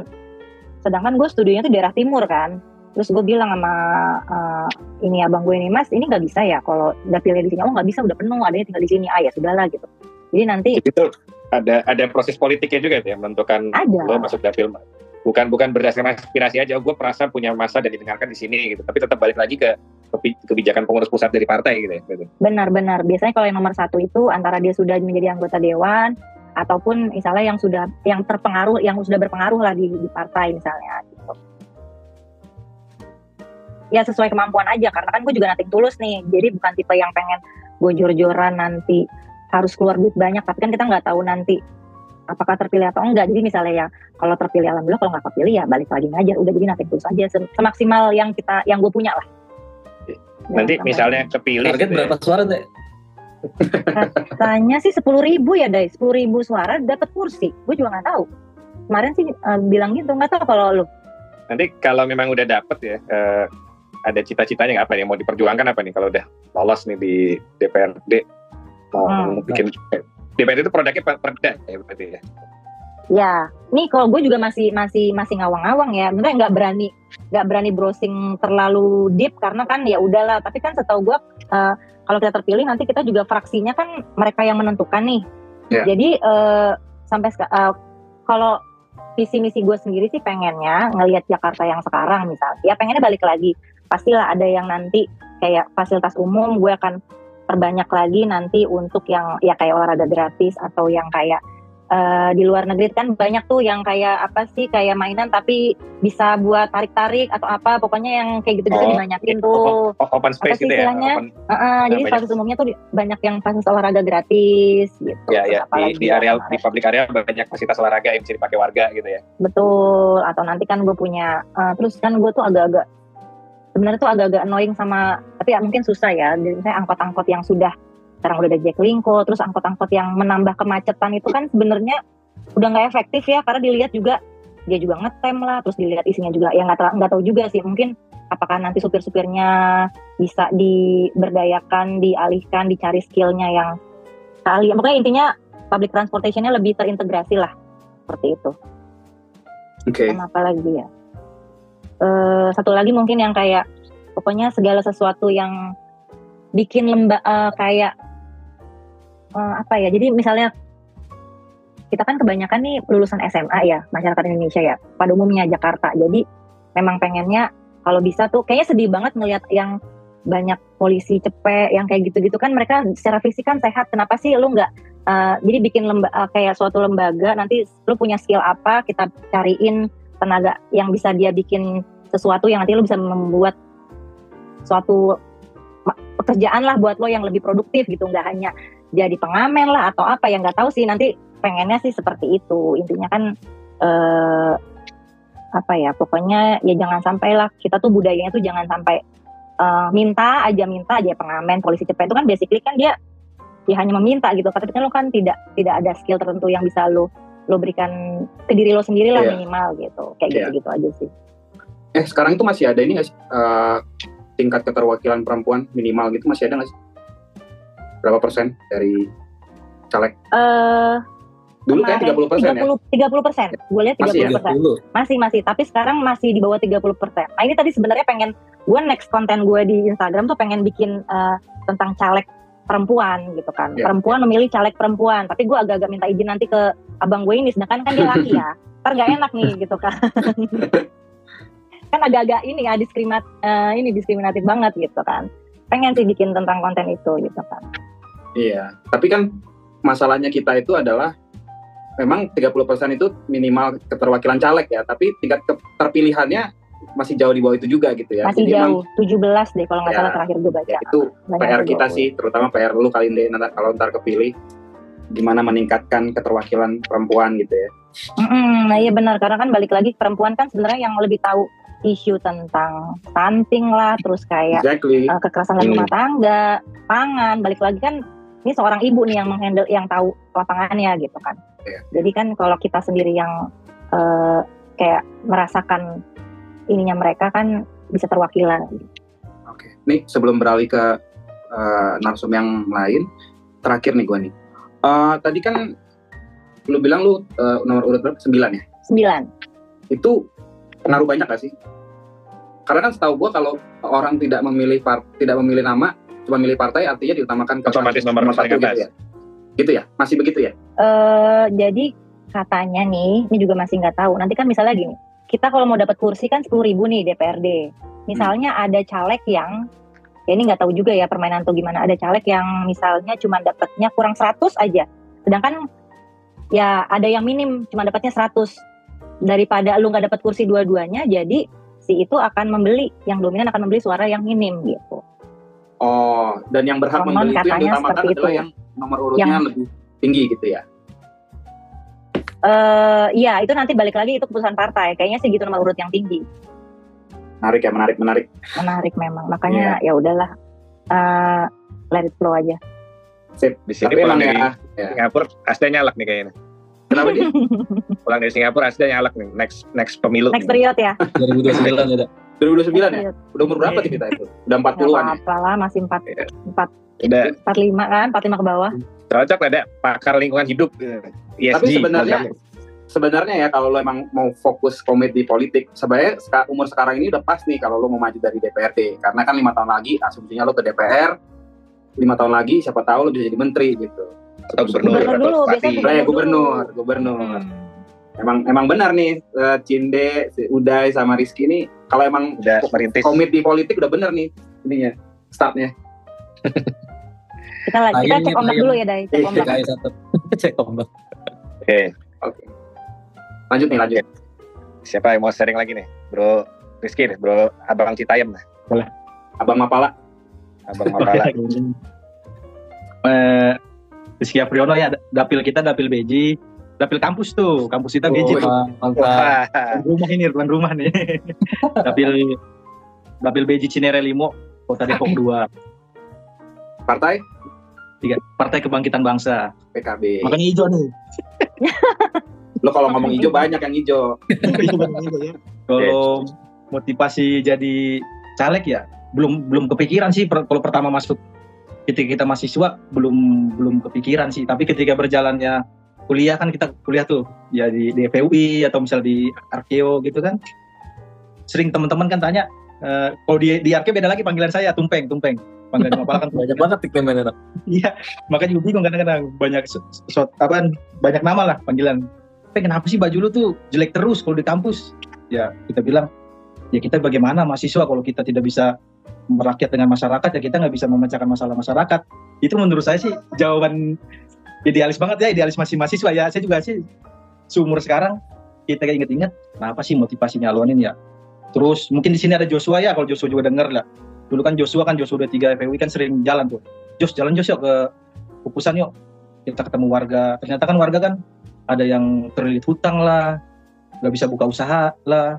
E: sedangkan gue studinya tuh daerah timur kan. Terus gue bilang sama uh, ini abang gue ini mas ini nggak bisa ya kalau pilih di sini. Oh nggak bisa udah penuh adanya tinggal di sini. Ah ya sudahlah gitu. Jadi nanti
A: itu ada ada proses politiknya juga ya menentukan
E: ada.
A: lo masuk dapil. Bukan bukan berdasarkan aspirasi aja oh, gue perasa punya masa dan didengarkan di sini gitu. Tapi tetap balik lagi ke kebijakan pengurus pusat dari partai gitu ya
E: benar-benar biasanya kalau yang nomor satu itu antara dia sudah menjadi anggota dewan ataupun misalnya yang sudah yang terpengaruh yang sudah berpengaruh lah di, di partai misalnya gitu. Ya sesuai kemampuan aja karena kan gue juga nanti tulus nih. Jadi bukan tipe yang pengen gue jor-joran nanti harus keluar duit banyak tapi kan kita nggak tahu nanti apakah terpilih atau enggak. Jadi misalnya ya kalau terpilih alhamdulillah kalau nggak terpilih ya balik lagi ngajar. Udah jadi nanti tulus aja. Semaksimal yang kita yang gue punya lah
A: nanti ya, misalnya kepilih
C: target gitu ya. berapa suara deh
E: katanya sih sepuluh ribu ya deh sepuluh ribu suara dapat kursi gue juga nggak tahu kemarin sih uh, bilang gitu nggak tahu kalau lu
A: nanti kalau memang udah dapet ya uh, ada cita-citanya nggak apa nih mau diperjuangkan apa nih kalau udah lolos nih di DPRD mau hmm. bikin DPRD itu produknya perda ya berarti ya
E: ya nih kalau gue juga masih masih masih ngawang-ngawang ya. Sebenarnya nggak berani nggak berani browsing terlalu deep karena kan ya udahlah. Tapi kan setahu gue uh, kalau kita terpilih nanti kita juga fraksinya kan mereka yang menentukan nih. Yeah. jadi uh, sampai uh, kalau visi misi gue sendiri sih pengennya ngelihat Jakarta yang sekarang misalnya ya pengennya balik lagi. Pastilah ada yang nanti kayak fasilitas umum gue akan perbanyak lagi nanti untuk yang ya kayak olahraga gratis atau yang kayak uh, di luar negeri kan banyak tuh yang kayak apa sih kayak mainan tapi bisa buat tarik-tarik atau apa pokoknya yang kayak gitu-gitu oh, dibanyakin tuh.
A: open space gitu ya?
E: open, uh, uh, jadi fasilitas umumnya tuh banyak yang fasilitas olahraga gratis gitu.
A: Ya ya di, di area di public area banyak fasilitas olahraga yang bisa dipakai warga gitu ya?
E: Betul atau nanti kan gue punya uh, terus kan gue tuh agak-agak sebenarnya tuh agak-agak annoying sama tapi ya mungkin susah ya misalnya angkot-angkot yang sudah sekarang udah ada Jack Linko terus angkot-angkot yang menambah kemacetan itu kan sebenarnya udah nggak efektif ya karena dilihat juga dia juga ngetem lah terus dilihat isinya juga ya nggak nggak tahu juga sih mungkin apakah nanti supir-supirnya bisa diberdayakan dialihkan dicari skillnya yang kali pokoknya intinya public transportationnya lebih terintegrasi lah seperti itu
A: oke okay.
E: apa lagi ya uh, satu lagi mungkin yang kayak pokoknya segala sesuatu yang bikin lemba uh, kayak uh, apa ya jadi misalnya kita kan kebanyakan nih lulusan SMA ya masyarakat Indonesia ya pada umumnya Jakarta. Jadi memang pengennya kalau bisa tuh kayaknya sedih banget ngelihat yang banyak polisi cepet yang kayak gitu-gitu kan mereka secara fisik kan sehat. Kenapa sih lu nggak uh, jadi bikin lemba, uh, kayak suatu lembaga nanti lu punya skill apa kita cariin tenaga yang bisa dia bikin sesuatu yang nanti lo bisa membuat suatu pekerjaan lah buat lo yang lebih produktif gitu. Nggak hanya jadi pengamen lah atau apa yang nggak tahu sih. Nanti pengennya sih seperti itu. Intinya kan eh, apa ya pokoknya ya jangan sampai lah. Kita tuh budayanya tuh jangan sampai eh, minta aja minta aja pengamen. Polisi cepet itu kan basically kan dia ya hanya meminta gitu. Tapi kan lo kan tidak tidak ada skill tertentu yang bisa lo lo berikan ke diri lo sendiri lah yeah. minimal gitu. Kayak yeah. gitu gitu aja sih.
B: Eh sekarang itu masih ada ini nggak sih? Uh, tingkat keterwakilan perempuan minimal gitu masih ada nggak sih berapa persen dari caleg?
E: Uh,
B: Dulu kayak 30 persen ya?
E: 30 persen, gue lihat 30 ya? persen. Ya? Masih, masih. Tapi sekarang masih di bawah 30 persen. Nah ini tadi sebenarnya pengen, gue next konten gue di Instagram tuh pengen bikin uh, tentang caleg perempuan gitu kan. Yeah. Perempuan memilih caleg perempuan. Tapi gue agak-agak minta izin nanti ke abang gue ini, sedangkan kan dia laki ya. Ntar gak enak nih gitu kan. kan agak-agak ini ya diskriminat uh, ini diskriminatif banget gitu kan. Pengen sih bikin tentang konten itu gitu kan.
B: Iya tapi kan masalahnya kita itu adalah memang 30% itu minimal keterwakilan caleg ya tapi tingkat terpilihannya masih jauh di bawah itu juga gitu ya.
E: Masih Jadi jauh memang, 17 deh kalau nggak ya, salah terakhir gue baca.
B: ya, itu PR kita sih terutama PR lu kali ini kalau ntar kepilih gimana meningkatkan keterwakilan perempuan gitu ya.
E: Mm -hmm, nah iya benar karena kan balik lagi perempuan kan sebenarnya yang lebih tahu isu tentang stunting lah, terus kayak exactly. uh, kekerasan dalam rumah tangga, pangan, balik lagi kan ini seorang ibu nih yang menghandle, yang tahu lapangannya gitu kan. Yeah. Jadi kan kalau kita sendiri yang uh, kayak merasakan ininya mereka kan bisa terwakilan.
B: Oke, okay. nih sebelum beralih ke uh, narsum yang lain, terakhir nih gue nih. Uh, tadi kan lu bilang lu uh, nomor urut berapa? Sembilan ya?
E: Sembilan.
B: Itu pengaruh banyak gak sih? Karena kan setahu gue kalau orang tidak memilih part, tidak memilih nama cuma milih partai artinya diutamakan
A: otomatis nomor satu gitu ya.
B: Gitu ya? Masih begitu ya?
E: Uh, jadi katanya nih ini juga masih nggak tahu. Nanti kan misalnya gini kita kalau mau dapat kursi kan sepuluh ribu nih DPRD misalnya hmm. ada caleg yang ya ini nggak tahu juga ya permainan atau gimana ada caleg yang misalnya cuma dapatnya kurang 100 aja. Sedangkan ya ada yang minim cuma dapatnya 100 daripada lu nggak dapat kursi dua-duanya jadi si itu akan membeli yang dominan akan membeli suara yang minim gitu.
B: Oh, dan yang berhak Konon membeli itu yang diutamakan adalah itu. yang nomor urutnya yang, lebih tinggi gitu ya?
E: Uh, iya, itu nanti balik lagi itu keputusan partai. Kayaknya sih gitu nomor urut yang tinggi.
B: Menarik ya, menarik, menarik.
E: Menarik memang. Makanya yeah. ya udahlah, uh, let it flow aja.
A: Sip. Di sini Tapi emang ya, ya. Singapura aslinya nyalak nih kayaknya.
B: Kenapa dia?
A: Pulang dari Singapura aslinya nyalak nih. Next next pemilu.
E: Next period ya.
C: 2029 ya.
B: 2029 ya? Udah umur berapa sih kita itu? Udah 40-an
E: ya? Apa lah, masih 4, ya. 4, Udah. 45 kan, 45 ke bawah.
A: Cocok ada pakar lingkungan hidup.
B: ESG. Tapi sebenarnya sebenarnya ya kalau lo emang mau fokus komit di politik sebenarnya umur sekarang ini udah pas nih kalau lo mau maju dari DPRD karena kan lima tahun lagi asumsinya lo ke DPR lima tahun lagi siapa tahu lo bisa jadi menteri gitu
A: atau gubernur,
E: gubernur dulu,
B: biasanya gubernur, ya, gubernur, gubernur. Hmm. Emang emang benar nih uh, Cinde, Uday sama Rizky ini kalau emang
A: udah merintis.
B: komit di politik udah benar nih ininya startnya.
E: kita lagi kita cek ombak dulu ya Day, cek ombak.
C: cek ombak.
A: Oke.
B: Oke. Lanjut nih, lanjut.
A: Siapa yang mau sharing lagi nih? Bro Rizky nih, Bro Abang Citayam
B: lah. Boleh. Abang Mapala.
A: Abang Mapala.
D: eh, Rizky Apriono ya dapil kita dapil BJ dapil kampus tuh. Kampus kita oh, tuh mantap. Rumah ini tuan rumah nih. Dapil dapil BJ Cinere Limo kota Depok 2
B: partai?
D: Tiga partai kebangkitan bangsa.
B: PKB
D: makanya hijau nih.
B: Lo kalau ngomong hijau banyak yang hijau.
D: Ya. kalau motivasi jadi caleg ya belum belum kepikiran sih kalau pertama masuk ketika kita mahasiswa belum belum kepikiran sih. Tapi ketika berjalannya kuliah kan kita kuliah tuh ya di, di FUI atau misal di Arkeo gitu kan. Sering teman-teman kan tanya e, kalau di di Arkeo beda lagi panggilan saya tumpeng tumpeng. Panggilan
C: apa kan banyak banget tiktokan
D: iya makanya bingung kadang-kadang. Banyak so, so, apa banyak nama lah panggilan. Tapi kenapa sih baju lu tuh jelek terus kalau di kampus? Ya kita bilang ya kita bagaimana mahasiswa kalau kita tidak bisa merakyat dengan masyarakat ya kita nggak bisa memecahkan masalah masyarakat. Itu menurut saya sih jawaban idealis banget ya idealis masih mahasiswa ya. Saya juga sih seumur sekarang kita inget-inget kenapa sih motivasinya Alwanin ya? Terus mungkin di sini ada Joshua ya kalau Joshua juga denger lah. Dulu kan Joshua kan Joshua udah tiga FWI kan sering jalan tuh. Jos jalan Jos yuk ke kupusan yuk. Kita ketemu warga. Ternyata kan warga kan ada yang terlilit hutang lah nggak bisa buka usaha lah.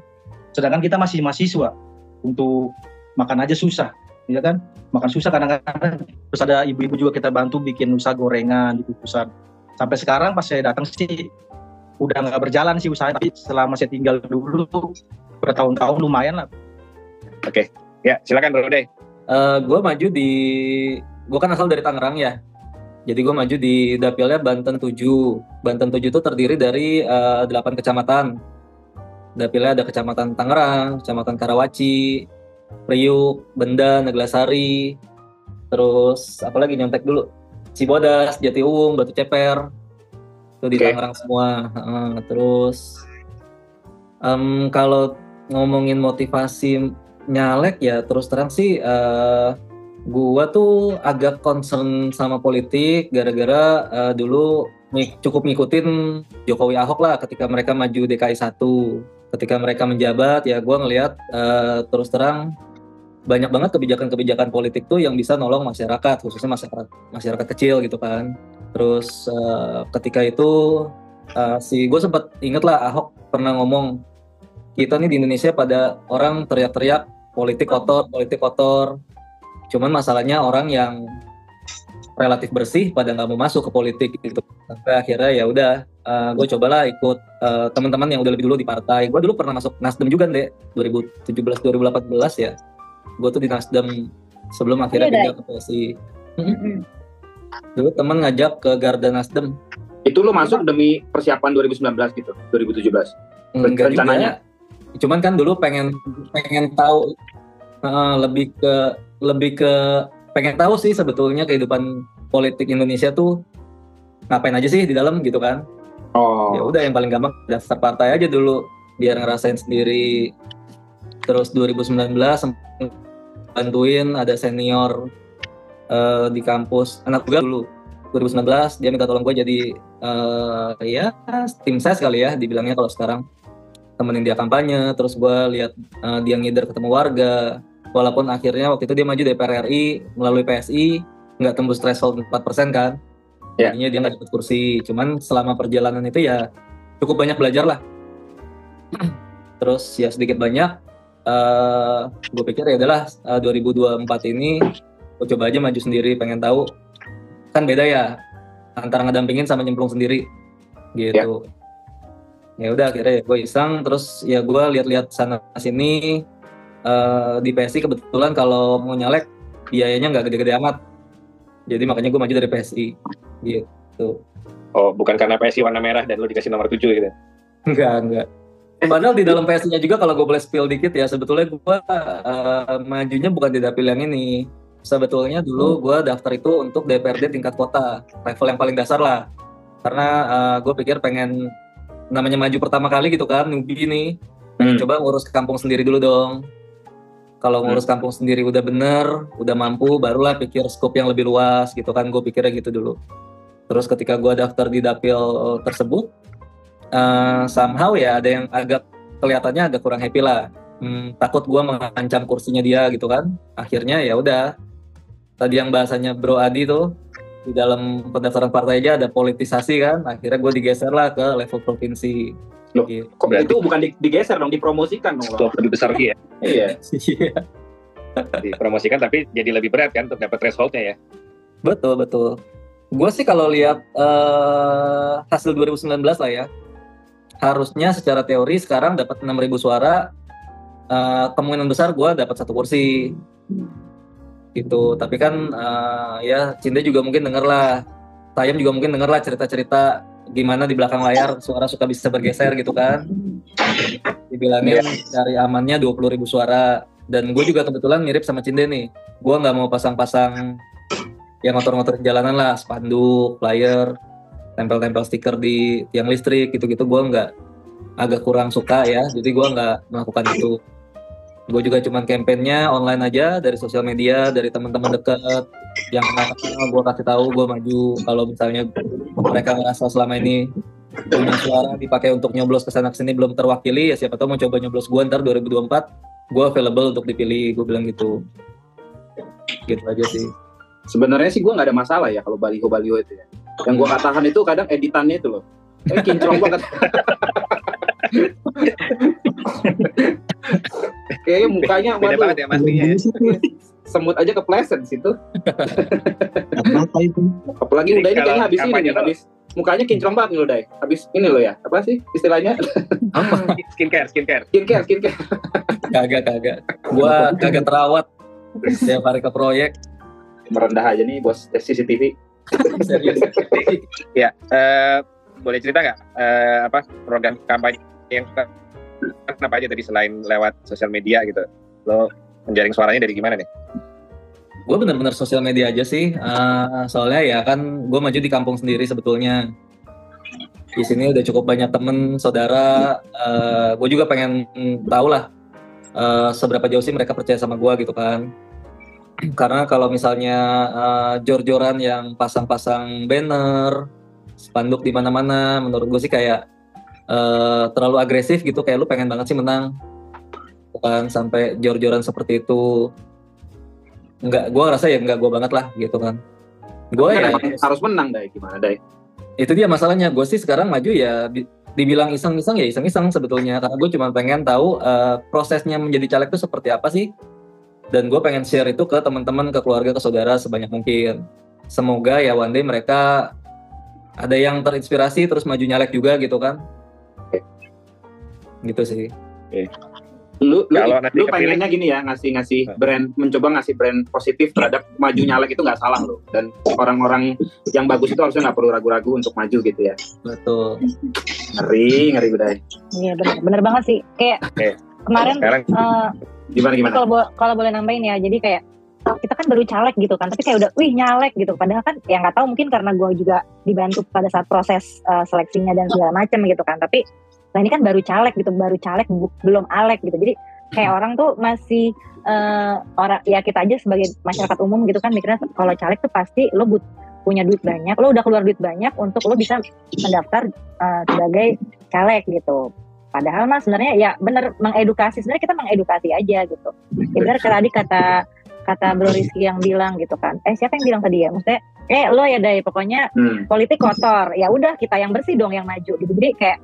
D: Sedangkan kita masih mahasiswa untuk makan aja susah ya kan? Makan susah kadang-kadang. Terus ada ibu-ibu juga kita bantu bikin usaha gorengan di kukusan sampai sekarang pas saya datang sih udah nggak berjalan sih usaha tapi selama saya tinggal dulu bertahun-tahun lumayan lah.
A: Oke ya silakan bro deh.
C: Uh, gue maju di gue kan asal dari Tangerang ya. Jadi gue maju di dapilnya Banten 7 Banten 7 itu terdiri dari uh, eh, 8 kecamatan. Dapilnya ada kecamatan Tangerang kecamatan Karawaci Priuk, Benda, Neglasari, terus apalagi nyontek dulu Cibodas, Jatiwung, Batu Ceper, itu di okay. Tangerang semua. Uh, terus um, kalau ngomongin motivasi nyalek ya terus terang sih uh, gua tuh agak concern sama politik gara-gara uh, dulu cukup ngikutin Jokowi Ahok lah ketika mereka maju DKI 1 ketika mereka menjabat ya gue ngelihat uh, terus terang banyak banget kebijakan-kebijakan politik tuh yang bisa nolong masyarakat khususnya masyarakat masyarakat kecil gitu kan. Terus uh, ketika itu uh, si gue sempat inget lah Ahok pernah ngomong kita nih di Indonesia pada orang teriak-teriak politik kotor politik kotor. Cuman masalahnya orang yang relatif bersih pada nggak mau masuk ke politik gitu. Sampai akhirnya ya udah uh, gue cobalah ikut uh, teman-teman yang udah lebih dulu di partai. Gue dulu pernah masuk Nasdem juga deh 2017 2018 ya. Gue tuh di Nasdem sebelum akhirnya iya, pindah ke PSI mm-hmm. dulu teman ngajak ke Garda Nasdem.
B: Itu lo masuk demi persiapan 2019 gitu 2017
C: Enggak rencananya? juga. cuman kan dulu pengen pengen tahu uh, lebih ke lebih ke pengen tahu sih sebetulnya kehidupan politik Indonesia tuh ngapain aja sih di dalam gitu kan. Oh. Ya udah yang paling gampang daftar partai aja dulu biar ngerasain sendiri. Terus 2019 bantuin ada senior uh, di kampus anak gue dulu. 2019 dia minta tolong gue jadi uh, ya tim ses kali ya dibilangnya kalau sekarang temenin dia kampanye. Terus gue lihat uh, dia ngider ketemu warga walaupun akhirnya waktu itu dia maju DPR RI melalui PSI nggak tembus threshold 4% kan. Yeah. jadinya dia nggak dapat kursi. Cuman selama perjalanan itu ya cukup banyak belajar lah. Terus ya sedikit banyak uh, eh, gue pikir ya adalah uh, 2024 ini gue coba aja maju sendiri pengen tahu. Kan beda ya antara ngedampingin sama nyemplung sendiri gitu. Ya, ya udah akhirnya ya gue iseng terus ya gue lihat-lihat sana sini uh, di PSI kebetulan kalau mau nyalek biayanya nggak gede-gede amat jadi makanya gue maju dari PSI gitu
A: oh bukan karena PSI warna merah dan lo dikasih nomor 7 gitu
C: enggak enggak Padahal di dalam PSI-nya juga kalau gue boleh spill dikit ya sebetulnya gue uh, majunya bukan di dapil yang ini. Sebetulnya dulu hmm. gue daftar itu untuk DPRD tingkat kota, level yang paling dasar lah. Karena uh, gue pikir pengen namanya maju pertama kali gitu kan, newbie nih. Hmm. Coba ngurus kampung sendiri dulu dong. Kalau ngurus hmm. kampung sendiri udah bener, udah mampu, barulah pikir skop yang lebih luas gitu kan. Gue pikirnya gitu dulu. Terus ketika gue daftar di dapil tersebut, uh, somehow ya ada yang agak kelihatannya agak kurang happy lah. Hmm, takut gue mengancam kursinya dia gitu kan. Akhirnya ya udah. Tadi yang bahasanya Bro Adi tuh di dalam pendaftaran partai aja ada politisasi kan. Akhirnya gue digeser lah ke level provinsi.
B: Loh, gitu. kok Berarti... itu bukan digeser dong, dipromosikan dong.
A: Lebih besar lagi ya?
B: iya.
A: iya. dipromosikan tapi jadi lebih berat kan untuk dapat thresholdnya ya?
C: Betul, betul. Gue sih kalau lihat uh, hasil 2019 lah ya, harusnya secara teori sekarang dapat 6.000 suara uh, kemungkinan besar gue dapat satu kursi gitu. Tapi kan uh, ya Cinta juga mungkin denger lah Tayam juga mungkin denger lah cerita-cerita gimana di belakang layar suara suka bisa bergeser gitu kan. Dibilangin dari amannya 20 ribu suara. Dan gue juga kebetulan mirip sama Cinde nih. Gue nggak mau pasang-pasang yang motor-motor jalanan lah spanduk flyer tempel-tempel stiker di tiang listrik gitu-gitu. Gue nggak agak kurang suka ya. Jadi gue nggak melakukan itu gue juga cuman kampanyenya online aja dari sosial media dari teman-teman deket yang kenal gue kasih tahu gue maju. Kalau misalnya mereka ngerasa selama ini punya suara dipakai untuk nyoblos ke sana sini belum terwakili ya siapa tahu mau coba nyoblos gue ntar 2024 gue available untuk dipilih gue bilang gitu. Gitu aja sih.
B: Sebenarnya sih gue nggak ada masalah ya kalau baliho baliho itu ya. Yang gue katakan itu kadang editannya itu loh. Eh kinclong banget kayaknya mukanya
A: beda waduh, banget ya pastinya ya.
B: semut aja kepleset di situ. Apalagi udah ini kayaknya habis ini habis mukanya kinclong banget nih lo Dai habis ini lo ya apa sih istilahnya?
A: Apa? Skincare skincare.
B: Skincare skincare.
C: Kagak kagak. Gua kagak terawat. Setiap hari ke proyek.
B: Merendah aja nih bos CCTV
A: Serius. ya, uh, boleh cerita nggak uh, apa program kampanye yang apa aja tadi selain lewat sosial media gitu? Lo menjaring suaranya dari gimana nih?
C: Gue bener-bener sosial media aja sih. Uh, soalnya ya kan gue maju di kampung sendiri sebetulnya. Di sini udah cukup banyak temen, saudara. Uh, gue juga pengen tahu lah uh, seberapa jauh sih mereka percaya sama gue gitu kan karena kalau misalnya uh, jor-joran yang pasang-pasang banner, spanduk di mana-mana, menurut gue sih kayak uh, terlalu agresif gitu, kayak lu pengen banget sih menang, bukan sampai jor-joran seperti itu. Enggak, gue rasa ya enggak gue banget lah gitu kan.
B: Gue ya harus menang deh, gimana deh?
C: Itu dia masalahnya. Gue sih sekarang maju ya dibilang iseng-iseng ya iseng-iseng sebetulnya karena gue cuma pengen tahu uh, prosesnya menjadi caleg itu seperti apa sih dan gue pengen share itu ke teman-teman ke keluarga ke saudara sebanyak mungkin semoga ya one day mereka ada yang terinspirasi terus maju nyalek juga gitu kan gitu sih.
A: Oke.
B: lu lu, Kalau lu pengennya gini ya ngasih ngasih brand mencoba ngasih brand positif terhadap maju nyalek itu nggak salah loh dan orang-orang yang bagus itu harusnya nggak perlu ragu-ragu untuk maju gitu ya.
C: Betul.
B: Ngeri ngeri budaya
E: iya benar benar banget sih. Kayak okay. kemarin Sekarang, uh,
B: gimana gimana?
E: kalau bo kalau boleh nambahin ya jadi kayak kita kan baru caleg gitu kan tapi kayak udah wih nyalek gitu. Padahal kan ya nggak tahu mungkin karena gue juga dibantu pada saat proses uh, seleksinya dan segala macam gitu kan. Tapi nah ini kan baru caleg gitu baru caleg belum alek gitu. Jadi kayak orang tuh masih uh, orang ya kita aja sebagai masyarakat umum gitu kan mikirnya kalau caleg tuh pasti lo but, punya duit banyak lo udah keluar duit banyak untuk lo bisa mendaftar uh, sebagai caleg gitu. Padahal mas sebenarnya ya bener mengedukasi. Sebenarnya kita mengedukasi aja gitu. Ya benar tadi kata kata Bro Rizky yang bilang gitu kan. Eh siapa yang bilang tadi ya? Maksudnya eh lo ya deh pokoknya hmm. politik kotor. Ya udah kita yang bersih dong yang maju gitu. Jadi kayak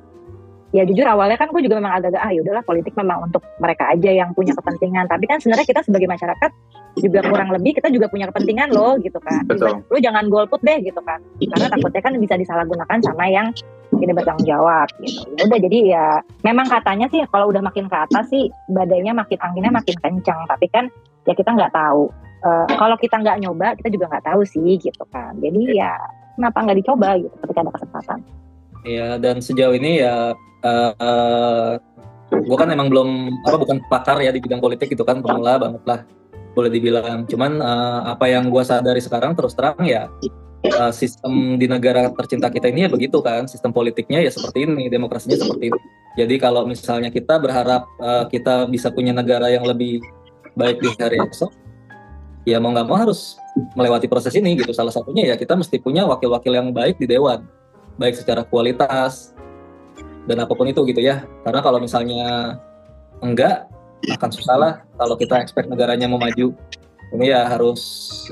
E: ya jujur awalnya kan gue juga memang agak-agak ah yaudahlah politik memang untuk mereka aja yang punya kepentingan. Tapi kan sebenarnya kita sebagai masyarakat juga kurang lebih kita juga punya kepentingan loh gitu kan. Betul. lu jangan golput deh gitu kan. Karena takutnya kan bisa disalahgunakan sama yang tidak bertanggung jawab gitu. Ya udah jadi ya memang katanya sih kalau udah makin ke atas sih badainya makin anginnya makin kencang. Tapi kan ya kita nggak tahu. Uh, kalau kita nggak nyoba kita juga nggak tahu sih gitu kan. Jadi ya kenapa nggak dicoba gitu ketika ada kesempatan
C: Iya dan sejauh ini ya uh, uh, gue kan emang belum apa bukan pakar ya di bidang politik itu kan pemula banget lah boleh dibilang. Cuman uh, apa yang gue sadari sekarang terus terang ya uh, sistem di negara tercinta kita ini ya begitu kan sistem politiknya ya seperti ini demokrasinya seperti ini. Jadi kalau misalnya kita berharap uh, kita bisa punya negara yang lebih baik di hari esok ya mau nggak mau harus melewati proses ini gitu. Salah satunya ya kita mesti punya wakil-wakil yang baik di dewan baik secara kualitas dan apa pun itu gitu ya. Karena kalau misalnya enggak akan susah lah kalau kita expect negaranya mau maju. Ini ya harus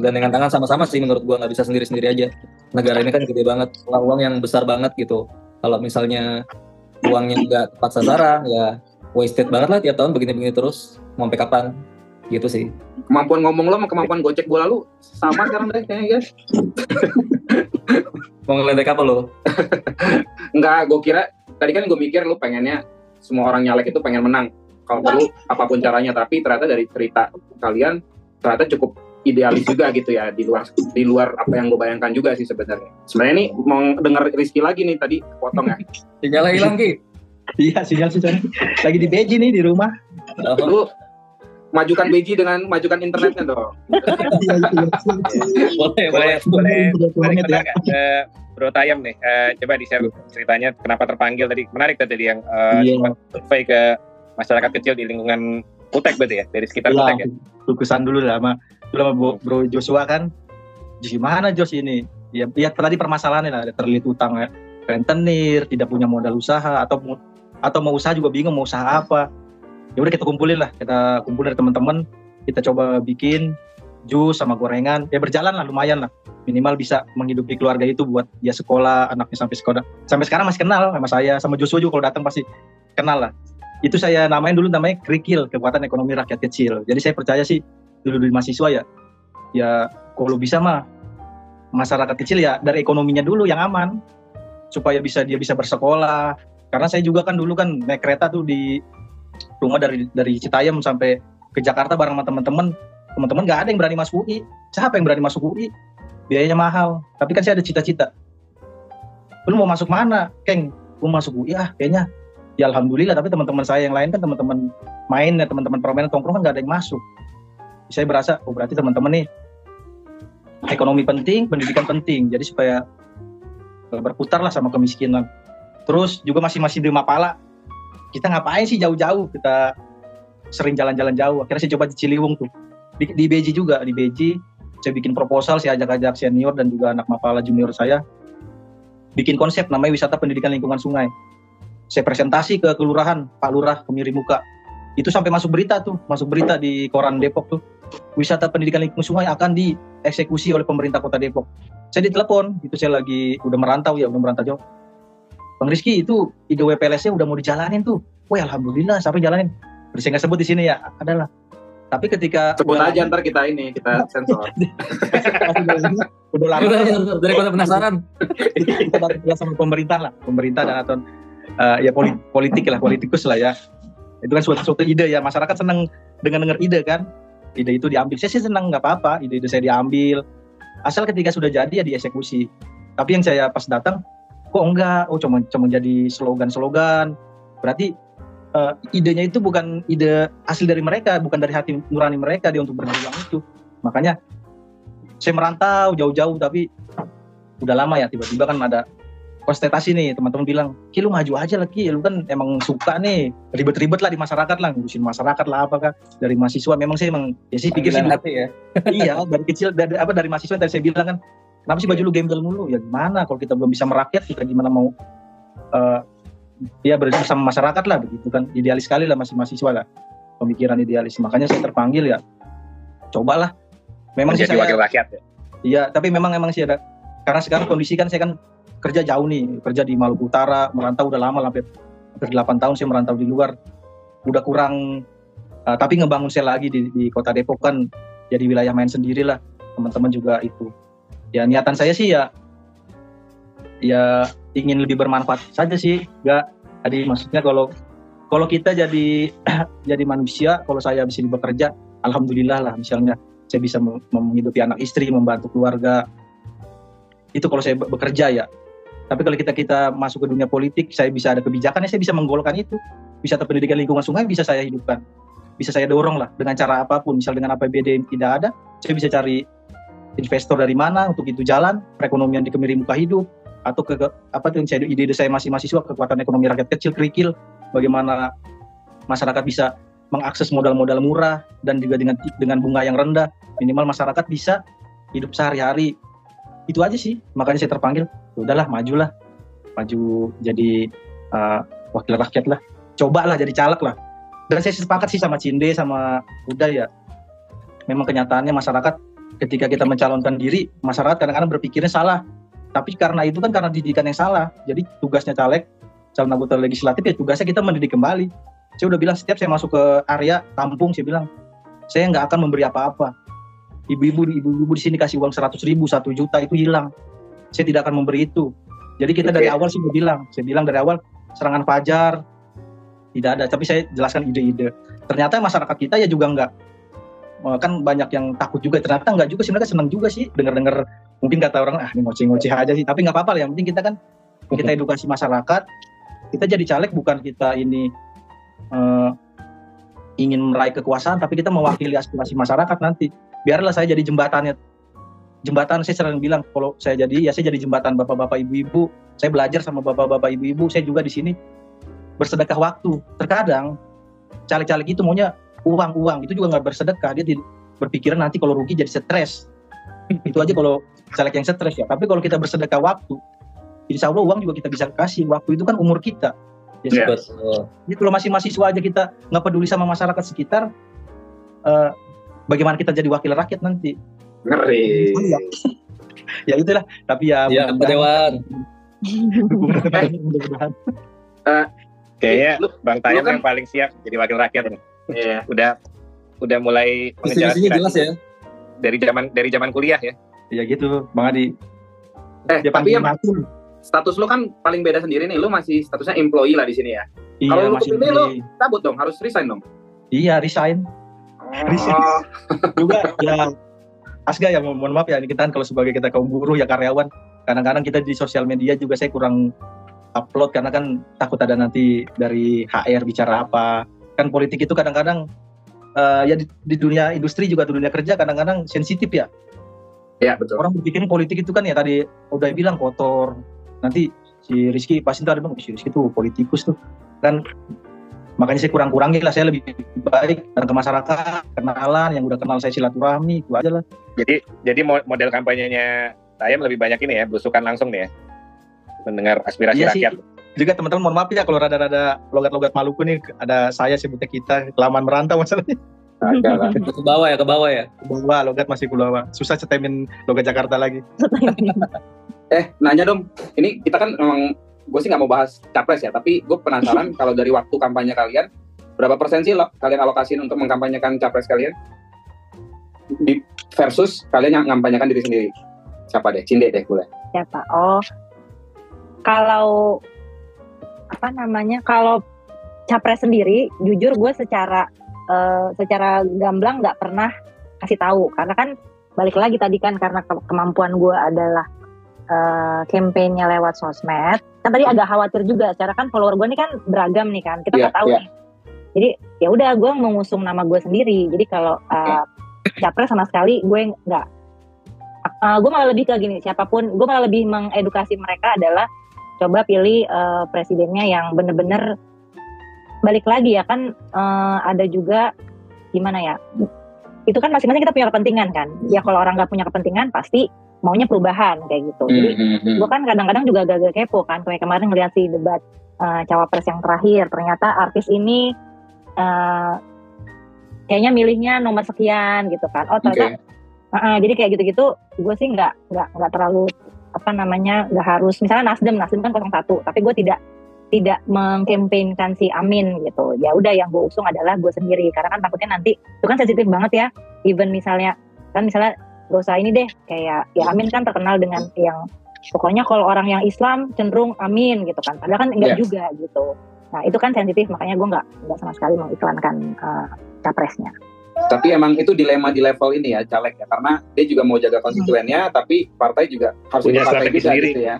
C: dan dengan tangan sama-sama sih menurut gua nggak bisa sendiri-sendiri aja. Negara ini kan gede banget uang yang besar banget gitu. Kalau misalnya uangnya nggak tepat sasaran ya wasted banget lah tiap tahun begini-begini terus mau sampai kapan gitu sih.
B: Kemampuan ngomong lo sama kemampuan gocek bola lu sama sekarang deh kayaknya guys.
C: Mau ngeledek apa lo?
B: Enggak, gue kira tadi kan gue mikir lu pengennya semua orang nyalek itu pengen menang. Kalau perlu apa pun caranya tapi ternyata dari cerita kalian ternyata cukup idealis juga gitu ya di luar di luar apa yang gue bayangkan juga sih sebenarnya. Sebenarnya ini mau denger Rizky lagi nih tadi potong ya.
C: Sinyal hilang ki.
D: Iya sinyal sih lagi di Beji nih di rumah.
B: Lu majukan Beji dengan majukan internetnya dong
A: boleh boleh boleh boleh Bro Tayam nih, uh, coba di share ceritanya kenapa terpanggil tadi. Menarik tadi yang uh, yeah. survei ke masyarakat kecil di lingkungan Utek berarti ya, dari sekitar
D: yeah,
A: Utek ya.
D: Lukusan dulu lah sama, dulu sama Bro Joshua kan. Gimana Jos ini? Ya, ya tadi permasalahannya lah, ada terlilit utang ya. rentenir, tidak punya modal usaha atau atau mau usaha juga bingung mau usaha apa. Ya udah kita kumpulin lah, kita kumpulin dari teman-teman, kita coba bikin jus sama gorengan, ya berjalan lah lumayan lah. Minimal bisa menghidupi keluarga itu buat dia sekolah anaknya sampai sekolah. Sampai sekarang masih kenal sama saya sama Joshua juga kalau datang pasti kenal lah. Itu saya namain dulu namanya kerikil kekuatan ekonomi rakyat kecil. Jadi saya percaya sih dulu di mahasiswa ya ya kalau bisa mah masyarakat kecil ya dari ekonominya dulu yang aman. Supaya bisa dia bisa bersekolah. Karena saya juga kan dulu kan naik kereta tuh di rumah dari dari Citayam sampai ke Jakarta bareng sama teman-teman teman-teman nggak ada yang berani masuk UI siapa yang berani masuk UI biayanya mahal. Tapi kan saya ada cita-cita. Lu mau masuk mana keng? Lu masuk UI ah kayaknya. Ya alhamdulillah tapi teman-teman saya yang lain kan teman-teman main ya teman-teman permainan tongkrong kan gak ada yang masuk. Saya berasa oh berarti teman-teman nih ekonomi penting pendidikan penting. Jadi supaya berputar lah sama kemiskinan. Terus juga masih masih di Mapala kita ngapain sih jauh-jauh? Kita sering jalan-jalan jauh. Akhirnya saya coba di Ciliwung tuh. Di, di Beji juga di Beji saya bikin proposal saya ajak-ajak senior dan juga anak mapala junior saya. Bikin konsep namanya wisata pendidikan lingkungan sungai. Saya presentasi ke kelurahan Pak Lurah kemiri muka. Itu sampai masuk berita tuh masuk berita di koran Depok tuh. Wisata pendidikan lingkungan sungai akan dieksekusi oleh pemerintah kota Depok. Saya ditelepon itu saya lagi udah merantau ya udah merantau jauh Bang Rizky itu ide WPLS-nya udah mau dijalanin tuh. Wah alhamdulillah sampai jalanin? Bisa nggak sebut di sini ya? Adalah. Tapi ketika
B: sebut aja ntar kita ini kita sensor.
C: udah lama. Dari kota penasaran.
D: kita baru sama pemerintah lah, pemerintah dan atau uh, ya politik lah, politikus lah ya. itu kan suatu suatu ide ya. Masyarakat senang dengan dengar ide kan. Ide itu diambil. Saya sih senang nggak apa-apa. Ide-ide saya diambil. Asal ketika sudah jadi ya dieksekusi. Tapi yang saya pas datang kok enggak? Oh cuma cuma jadi slogan-slogan. Berarti uh, idenya itu bukan ide asli dari mereka bukan dari hati nurani mereka dia untuk berjuang itu. Makanya saya merantau jauh-jauh tapi udah lama ya tiba-tiba kan ada konstatasi nih teman-teman bilang Ki lu maju aja lagi lu kan emang suka nih ribet-ribet lah di masyarakat lah ngurusin masyarakat lah apakah dari mahasiswa. Memang sih emang ya sih pikir sih hati ya. Iya dari kecil dari apa dari mahasiswa tadi saya bilang kan kenapa sih baju lu gembel mulu? Ya gimana? Kalau kita belum bisa merakyat kita gimana mau uh, ya bersama masyarakat lah begitu kan. Idealis sekali lah masih mahasiswa lah. Pemikiran idealis. Makanya saya terpanggil ya. Cobalah. Memang
A: sih saya wakil rakyat ya?
D: Iya tapi memang emang sih ada. Karena sekarang kondisi kan saya kan kerja jauh nih, kerja di Maluku Utara, merantau udah lama hampir hampir 8 tahun saya merantau di luar. Udah kurang uh, tapi ngebangun sel lagi di, di Kota Depok kan. Jadi wilayah main sendiri lah. Teman-teman juga itu. Ya niatan saya sih ya ya ingin lebih bermanfaat saja sih. Enggak tadi maksudnya kalau kalau kita jadi jadi manusia, kalau saya bisa bekerja, alhamdulillah lah misalnya saya bisa menghidupi anak istri, membantu keluarga. Itu kalau saya bekerja ya. Tapi kalau kita kita masuk ke dunia politik, saya bisa ada kebijakan, saya bisa menggolkan itu. Bisa pendidikan lingkungan sungai bisa saya hidupkan. Bisa saya dorong lah dengan cara apa pun. Misal dengan APBD yang tidak ada, saya bisa cari investor dari mana untuk itu jalan, perekonomian di kemiri muka hidup, atau ke, apa tuh saya ide-ide saya masih mahasiswa kekuatan ekonomi rakyat kecil kerikil, bagaimana masyarakat bisa mengakses modal-modal murah dan juga dengan dengan bunga yang rendah, minimal masyarakat bisa hidup sehari-hari. Itu aja sih, makanya saya terpanggil. Udahlah majulah. Maju jadi uh, wakil rakyat lah. Coba lah jadi caleg lah. Dan saya sepakat sih sama Cinde sama Uda ya. Memang kenyataannya masyarakat ketika kita mencalonkan diri masyarakat kadang-kadang berpikirnya salah tapi karena itu kan karena didikan yang salah jadi tugasnya caleg calon anggota legislatif ya tugasnya kita mendidik kembali saya udah bilang setiap saya masuk ke area kampung saya bilang saya nggak akan memberi apa-apa ibu-ibu ibu-ibu di sini kasih uang seratus ribu satu juta itu hilang saya tidak akan memberi itu. Jadi kita okay. dari awal sih bilang, saya bilang dari awal serangan fajar tidak ada, tapi saya jelaskan ide-ide. Ternyata masyarakat kita ya juga enggak eh, kan banyak yang takut juga. Ternyata enggak juga sih. Mereka senang juga sih. Dengar-dengar mungkin kata orang ah ini ngoceh-ngoceh aja sih. Tapi nggak apa-apa lah. Yang penting kita kan kita edukasi masyarakat. Kita jadi caleg bukan kita ini uh, ingin meraih kekuasaan tapi kita mewakili aspirasi masyarakat nanti. Biarlah saya jadi jembatannya. Jembatan saya sering bilang kalau saya jadi ya saya jadi jembatan bapak-bapak ibu-ibu. Saya belajar sama bapak-bapak ibu-ibu. Saya juga di sini bersedekah waktu. Terkadang caleg-caleg itu maunya uang-uang itu juga nggak bersedekah. Dia berpikiran nanti kalau rugi jadi stres. Itu aja kalau caleg yang stres ya. Tapi kalau kita bersedekah waktu insya Allah uang juga kita bisa kasih. Waktu itu kan umur kita. Ya yeah. jadi kalau masih mahasiswa aja kita nggak peduli sama masyarakat sekitar uh, bagaimana kita jadi wakil rakyat nanti.
B: Ngeri.
D: ya itulah, tapi ya
C: Ya, Pak Dewan.
A: uh, kayaknya lu, Bang Tayang kan, yang paling siap jadi wakil rakyat nih. Iya. Udah udah mulai
C: mengejar jelas ya.
A: Dari zaman dari zaman kuliah ya.
D: Iya gitu, Bang Adi.
B: Eh, Dia tapi ya status lu kan paling beda sendiri nih. Lu masih statusnya employee lah di sini ya.
D: Iya,
B: Kalau lu kepilih lu cabut dong, harus resign dong.
D: Iya, resign. Oh. Resign. juga ya Asga ya mohon maaf ya ini kita kan kalau sebagai kita kaum buruh ya karyawan kadang-kadang kita di sosial media juga saya kurang upload karena kan takut ada nanti dari HR bicara apa kan politik itu kadang-kadang uh, ya di, di dunia industri juga di dunia kerja kadang-kadang sensitif ya.
B: Ya betul.
D: Orang berpikir politik itu kan ya tadi udah bilang kotor. Nanti si Rizky pasti tuh ada bilang si Rizky tuh politikus tuh. Kan makanya saya kurang-kurangi lah saya lebih baik dan ke masyarakat kenalan yang udah kenal saya silaturahmi itu aja lah.
A: Jadi jadi model kampanyenya saya lebih banyak ini ya belusukan langsung nih ya. Mendengar aspirasi iya rakyat.
D: sih. Juga teman-teman mohon maaf ya kalau rada-rada logat-logat Maluku nih ada saya sebutnya kita kelamaan merantau masalahnya
C: ke bawah ya ke bawah ya
D: ke bawah logat masih ke bawah susah cetemin logat Jakarta lagi
B: eh nanya dong ini kita kan memang gue sih nggak mau bahas capres ya, tapi gue penasaran kalau dari waktu kampanye kalian, berapa persen sih lo, kalian alokasiin untuk mengkampanyekan capres kalian? Di, versus kalian yang mengampanyekan diri sendiri. Siapa deh? Cinde deh boleh.
E: Siapa? Oh, kalau apa namanya? Kalau capres sendiri, jujur gue secara uh, secara gamblang nggak pernah kasih tahu karena kan balik lagi tadi kan karena ke kemampuan gue adalah uh, kampanyenya lewat sosmed kan tadi agak khawatir juga secara kan follower gue ini kan beragam nih kan kita iya, nggak yeah, tahu yeah. nih jadi ya udah gue mengusung nama gue sendiri jadi kalau uh, capres sama sekali gue nggak uh, gue malah lebih ke gini siapa pun gue malah lebih mengedukasi mereka adalah coba pilih uh, presidennya yang bener-bener balik lagi ya kan uh, ada juga gimana ya itu kan masing-masing kita punya kepentingan kan ya kalau orang nggak punya kepentingan pasti maunya perubahan kayak gitu jadi mm-hmm. gue kan kadang-kadang juga agak kepo kan kayak kemarin ngeliat si debat uh, cawapres yang terakhir ternyata artis ini uh, kayaknya milihnya nomor sekian gitu kan oh ternyata okay. Uh, jadi kayak gitu-gitu gue sih nggak nggak nggak terlalu apa namanya nggak harus misalnya Nasdem Nasdem kan 01 tapi gue tidak tidak mengkampanyekan si Amin gitu. Ya udah yang gue usung adalah gue sendiri karena kan takutnya nanti itu kan sensitif banget ya. Even misalnya kan misalnya gak usah ini deh kayak ya Amin kan terkenal dengan yang pokoknya kalau orang yang Islam cenderung Amin gitu kan. Padahal kan enggak yeah. juga gitu. Nah itu kan sensitif makanya gue nggak nggak sama sekali mengiklankan uh, capresnya.
B: Tapi emang itu dilema di level ini ya caleg ya karena dia juga mau jaga konstituennya hmm. tapi partai juga harus punya partai juga sendiri. gitu ya.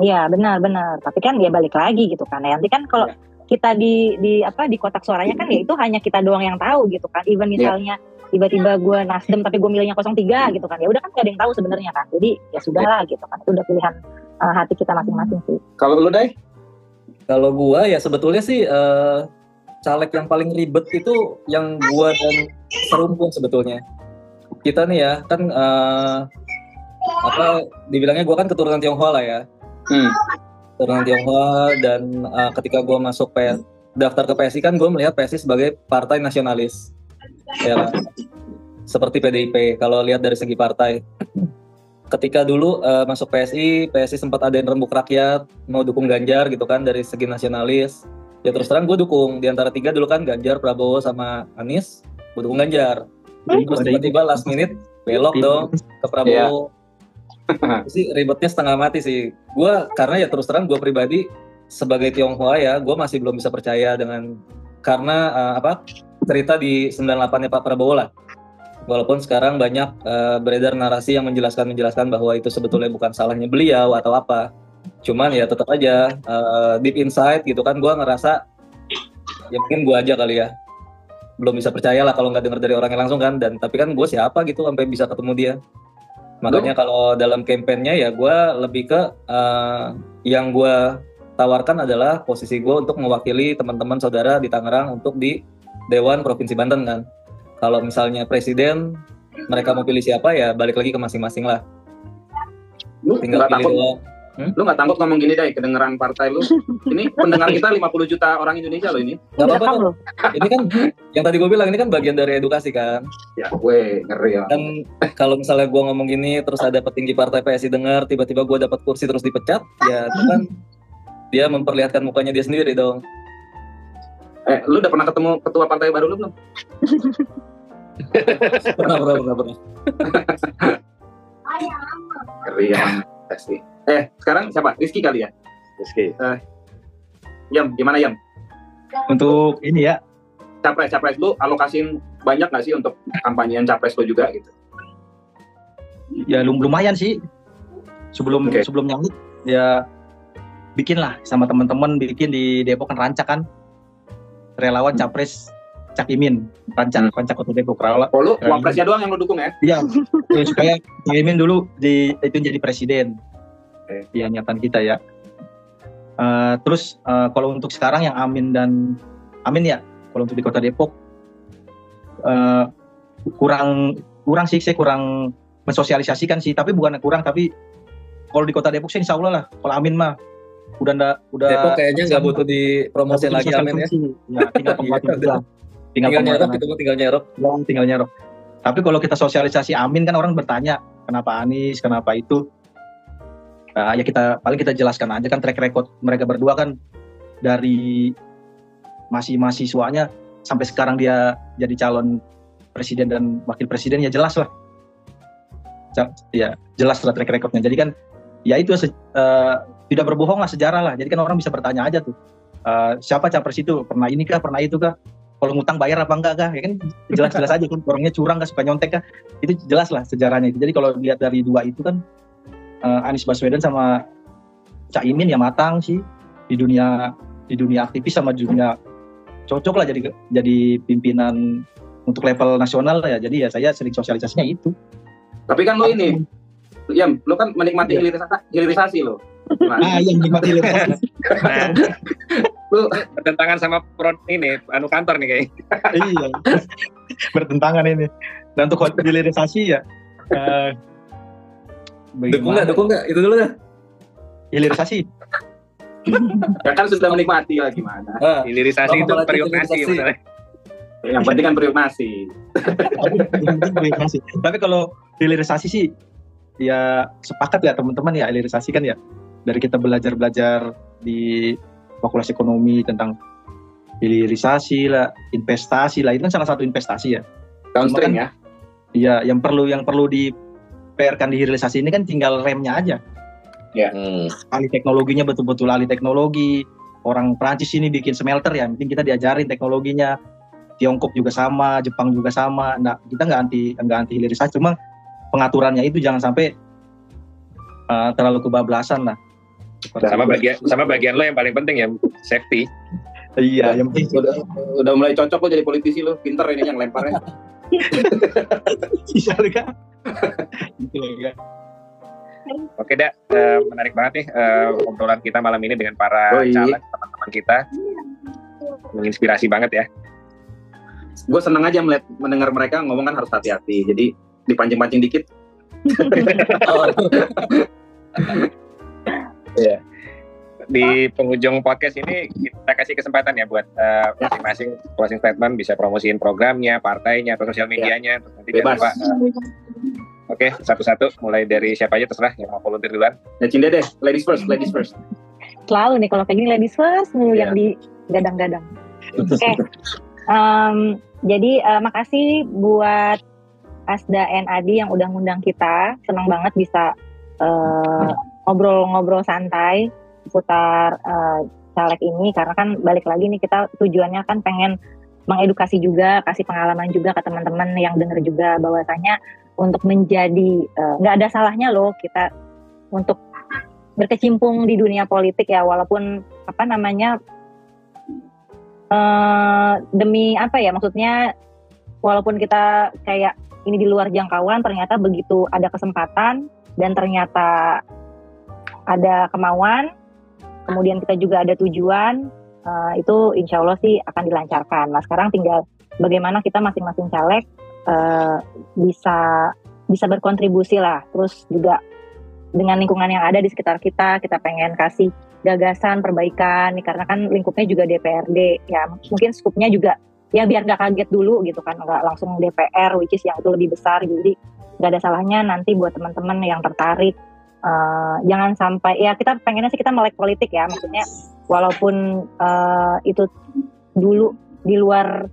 E: Iya benar-benar. Tapi kan dia balik lagi gitu kan. Nanti kan kalau ya. kita di di apa di kotak suaranya kan ya itu hanya kita doang yang tahu gitu kan. Even iya. misalnya tiba-tiba gue nasdem tapi gue milihnya 03 gitu kan. Ya udah kan gak ada yang tahu sebenarnya kan. Jadi ya sudahlah ya. gitu kan. Itu udah pilihan uh, hati kita masing-masing sih.
B: Kalau lu deh?
C: Kalau gue ya sebetulnya sih uh, caleg yang paling ribet itu yang gue dan serumpun sebetulnya. Kita nih ya kan uh, apa dibilangnya gue kan keturunan Tionghoa lah ya. Hmm. Turun Tionghoa dan uh, ketika gue masuk PS, daftar ke PSI kan gue melihat PSI sebagai partai nasionalis. Ya seperti PDIP kalau lihat dari segi partai. Ketika dulu uh, masuk PSI PSI sempat ada yang rembuk rakyat mau dukung Ganjar gitu kan dari segi nasionalis ya terus terang gue dukung. Di antara tiga dulu kan Ganjar Prabowo sama Anies gue dukung Ganjar. Terus tiba-tiba last minute belok dong ke Prabowo. Yeah sih ribetnya setengah mati sih. Gue karena ya terus terang gue pribadi sebagai Tionghoa ya, gue masih belum bisa percaya dengan karena uh, apa cerita di 98-nya Pak Prabowo lah. Walaupun sekarang banyak uh, beredar narasi yang menjelaskan menjelaskan bahwa itu sebetulnya bukan salahnya beliau atau apa. Cuman ya tetap aja uh, deep inside gitu kan gue ngerasa ya mungkin gue aja kali ya belum bisa percaya lah kalau nggak dengar dari orangnya langsung kan dan tapi kan gue siapa gitu sampai bisa ketemu dia Makanya kalau dalam kampanyenya ya gue lebih ke uh, yang gue tawarkan adalah posisi gue untuk mewakili teman-teman saudara di Tangerang untuk di Dewan Provinsi Banten kan. Kalau misalnya presiden mereka mau pilih siapa ya balik lagi ke masing-masing lah.
B: Tinggal pilih doang. Hmm? Lu gak takut ngomong gini deh, kedengeran partai lu. Ini pendengar kita 50 juta orang Indonesia loh ini.
C: Gak apa-apa Ini kan yang tadi gue bilang ini kan bagian dari edukasi kan.
B: Ya gue ngeri ya.
C: Dan kalau misalnya gue ngomong gini terus ada petinggi partai PSI dengar, tiba-tiba gue dapat kursi terus dipecat, ya itu kan dia memperlihatkan mukanya dia sendiri dong.
B: Eh, lu udah pernah ketemu ketua partai baru lu belum?
C: pernah, pernah, pernah, pernah.
B: Ngeri ya, pasti. Eh, sekarang siapa? Rizky kali ya?
A: Rizky. Uh,
B: Yam, gimana Yam?
D: Untuk ini ya.
B: Capres, capres lu alokasiin banyak nggak sih untuk kampanyean capres lu juga gitu?
D: Ya lumayan sih. Sebelum okay. sebelum nyambut ya bikin lah sama teman-teman bikin di Depok kan rancak kan relawan capres Cak Imin rancak hmm. rancak kota Depok
B: relawan. Oh lu wapresnya doang yang lu dukung ya?
D: Iya. supaya Cak Imin dulu di itu jadi presiden ya niatan kita ya. Uh, terus uh, kalau untuk sekarang yang Amin dan Amin ya, kalau untuk di Kota Depok uh, kurang kurang sih saya kurang mensosialisasikan sih, tapi bukan kurang tapi kalau di Kota Depok sih Insya Allah lah. Kalau Amin mah udah ndak udah
C: Depok kayaknya nggak butuh di promosi lagi Amin ya. ya tinggal
D: tinggal, tinggal nyerok tinggal nyerok. tinggal nyerok. Tapi kalau kita sosialisasi Amin kan orang bertanya kenapa Anies, kenapa itu uh, ya kita paling kita jelaskan aja kan track record mereka berdua kan dari masih mahasiswanya sampai sekarang dia jadi calon presiden dan wakil presiden ya jelas lah. Ya jelas lah track recordnya. Jadi kan ya itu uh, tidak berbohong lah sejarah lah. Jadi kan orang bisa bertanya aja tuh uh, siapa capres itu? Pernah ini kah? Pernah itu kah? Kalau ngutang bayar apa enggak kah? Ya kan jelas-jelas aja kan orangnya curang kah? Suka nyontek kah? Itu jelas lah sejarahnya. Itu jadi kalau lihat dari dua itu kan uh, Anies Baswedan sama Cak Imin ya matang sih. Di dunia di dunia aktivis sama dunia cocok lah jadi jadi pimpinan untuk level nasional ya. Jadi ya saya sering sosialisasinya itu.
B: Tapi kan lo ini ya lo kan menikmati iya. hilirisasi, hilirisasi lo
D: Ah, yang menikmati hilirisasi.
A: Nah, lu bertentangan sama pro ini anu kantor nih kayak
D: iya. Bertentangan ini. Dan untuk hilirisasi ya uh,
C: dukung nggak? Dukung nggak? Itu dulu dah.
D: Hilirisasi.
B: Ya kan sudah menikmati lah gimana.
A: Ah, hilirisasi itu periodasi
B: yang penting kan periodasi
D: tapi kalau hilirisasi sih ya sepakat ya teman-teman ya hilirisasi kan ya. Dari kita belajar-belajar di fakultas ekonomi tentang hilirisasi lah, investasi lah, itu kan salah satu investasi ya.
B: Downstream kan, ya?
D: Iya, yang perlu yang perlu di PR-kan di hilirisasi ini kan tinggal remnya aja.
B: Ya.
D: Hmm. Ahli teknologinya betul-betul ahli teknologi. Orang Prancis ini bikin smelter ya, mungkin kita diajarin teknologinya. Tiongkok juga sama, Jepang juga sama. Nah, kita nggak anti nggak anti hilirisasi, cuma pengaturannya itu jangan sampai uh, terlalu kebablasan lah
A: sama bagian sama bagian lo yang paling penting ya safety
B: iya yang penting udah udah mulai cocok lo jadi politisi lo pinter ini yang lemparnya
D: bisa kan
A: Oke, dak, uh, menarik banget nih uh, obrolan kita malam ini dengan para oh, iya. caleg teman-teman kita. Menginspirasi banget ya.
B: Gue seneng aja melihat mendengar mereka ngomong kan harus hati-hati. Jadi dipancing-pancing dikit.
A: Iya. Di penghujung podcast ini kita kasih kesempatan ya buat uh, masing-masing closing statement bisa promosiin programnya, partainya atau sosial iya. medianya. Ya. nanti Bebas. Lupa, uh, Oke, okay, satu-satu mulai dari siapa aja terserah yang mau volunteer duluan.
B: Ya Cinda deh, ladies first, ladies first.
E: Selalu nih kalau kayak gini ladies first mulu yeah. yang di gadang-gadang. Oke. Okay. Um, jadi uh, makasih buat Asda and Adi yang udah ngundang kita. Senang banget bisa uh, ngobrol-ngobrol santai seputar uh, caleg ini karena kan balik lagi nih kita tujuannya kan pengen mengedukasi juga, kasih pengalaman juga ke teman-teman yang dengar juga bahwasanya untuk menjadi eh, nggak uh, ada salahnya loh kita untuk berkecimpung di dunia politik ya walaupun apa namanya uh, demi apa ya maksudnya walaupun kita kayak ini di luar jangkauan ternyata begitu ada kesempatan dan ternyata ada kemauan, kemudian kita juga ada tujuan, uh, itu insya Allah sih akan dilancarkan. Nah sekarang tinggal bagaimana kita masing-masing caleg uh, bisa bisa berkontribusi lah, terus juga dengan lingkungan yang ada di sekitar kita, kita pengen kasih gagasan perbaikan. Karena kan lingkupnya juga DPRD ya mungkin skupnya juga ya biar nggak kaget dulu gitu kan. Nggak langsung DPR which is yang itu lebih besar. Jadi nggak ada salahnya nanti buat teman-teman yang tertarik uh, jangan sampai ya kita pengennya sih kita melek politik ya maksudnya walaupun uh, itu dulu di luar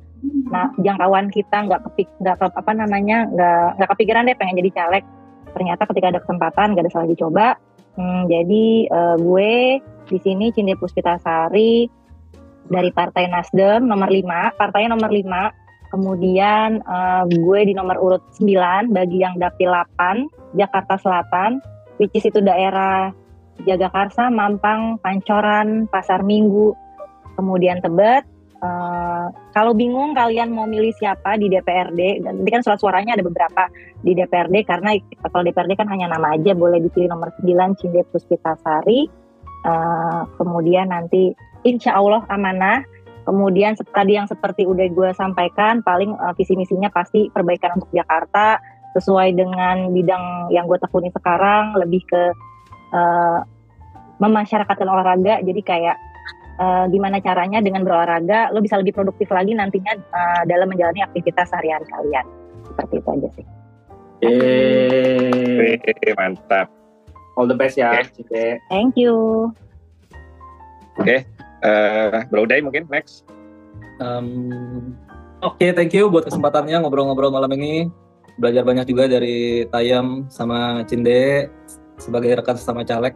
E: nah jangkauan kita nggak kepik nggak apa namanya nggak nggak kepikiran deh pengen jadi caleg. Ternyata ketika ada kesempatan gak ada salah dicoba hmm, jadi uh, gue di sini Cinde Puspitasari dari Partai Nasdem nomor 5 partainya nomor 5 kemudian uh, gue di nomor urut 9 bagi yang dapil 8 Jakarta Selatan which is itu daerah Jagakarsa, Mampang, Pancoran, Pasar Minggu, kemudian Tebet. Uh, kalau bingung kalian mau milih siapa di DPRD, nanti kan surat suaranya ada beberapa di DPRD karena kalau DPRD kan hanya nama aja boleh dipilih nomor 9 Cinde Puspitasari. Uh, kemudian nanti insya Allah amanah. Kemudian tadi yang seperti udah gue sampaikan, paling uh, visi misinya pasti perbaikan untuk Jakarta, sesuai dengan bidang yang gue tekuni sekarang lebih ke uh, memasyarakatkan olahraga jadi kayak uh, gimana caranya dengan berolahraga lo bisa lebih produktif lagi nantinya uh, dalam menjalani aktivitas sehari-hari kalian seperti itu aja sih.
A: Eh, mantap.
B: All the best ya,
E: okay. Thank you.
A: Oke, okay. uh, Bro Day mungkin next.
C: Um, Oke, okay, thank you buat kesempatannya ngobrol-ngobrol malam ini belajar banyak juga dari Tayam sama Cinde sebagai rekan sesama caleg.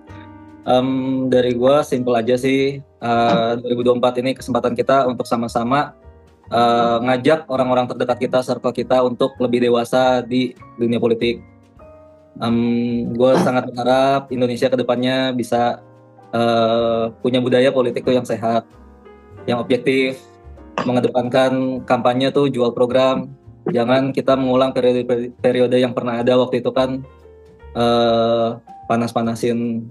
C: Um, dari gue simple aja sih. Uh, 2024 ini kesempatan kita untuk sama-sama uh, ngajak orang-orang terdekat kita, circle kita untuk lebih dewasa di dunia politik. Um, gue sangat berharap Indonesia ke depannya bisa uh, punya budaya politik tuh yang sehat, yang objektif, mengedepankan kampanye tuh jual program. Jangan kita mengulang periode periode yang pernah ada waktu itu kan uh, panas-panasin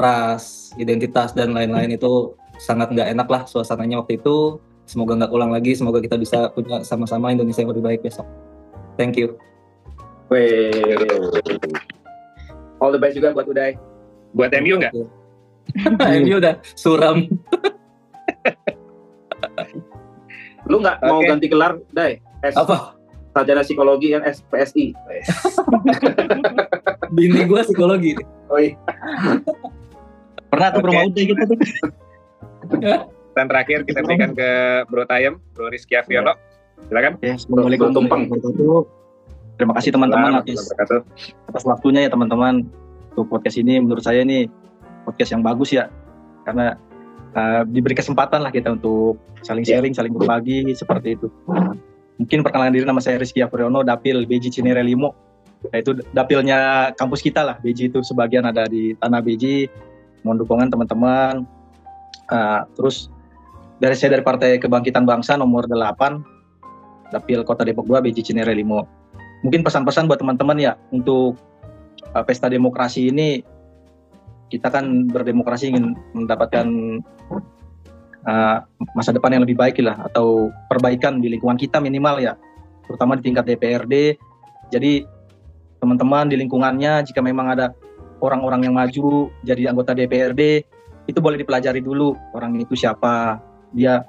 C: ras, identitas dan lain-lain itu sangat nggak enak lah suasananya waktu itu. Semoga nggak ulang lagi. Semoga kita bisa punya sama-sama Indonesia yang lebih baik besok. Thank you.
B: Weh. All the best juga buat Uday.
A: Buat MU nggak?
C: MU udah suram.
B: Lu nggak okay. mau ganti gelar, Day?
C: S Apa?
B: Sarjana psikologi yang SPSI.
C: Bini gue psikologi.
B: Oh iya.
D: Pernah tuh okay. udah gitu tuh.
A: Dan terakhir kita berikan ke Bro Tayem, Bro Rizky Afriono. Silakan.
D: Ya, Assalamualaikum tumpeng. Terima kasih teman-teman atas, atas waktunya ya teman-teman. Untuk podcast ini menurut saya ini podcast yang bagus ya. Karena uh, diberi kesempatan lah kita untuk saling sharing, saling berbagi seperti itu. Mungkin perkenalan diri nama saya Rizky Afriono, Dapil BJ Cinere Limo. Nah, itu dapilnya kampus kita lah. BJ itu sebagian ada di Tanah BJ, mohon dukungan teman-teman. Uh, terus dari saya dari Partai Kebangkitan Bangsa nomor 8, Dapil Kota Depok 2, BJ Cinere Limo. Mungkin pesan-pesan buat teman-teman ya untuk uh, pesta demokrasi ini kita kan berdemokrasi ingin mendapatkan uh, masa depan yang lebih baik lah atau perbaikan di lingkungan kita minimal ya terutama di tingkat DPRD jadi teman-teman di lingkungannya jika memang ada orang-orang yang maju jadi anggota DPRD itu boleh dipelajari dulu orang itu siapa dia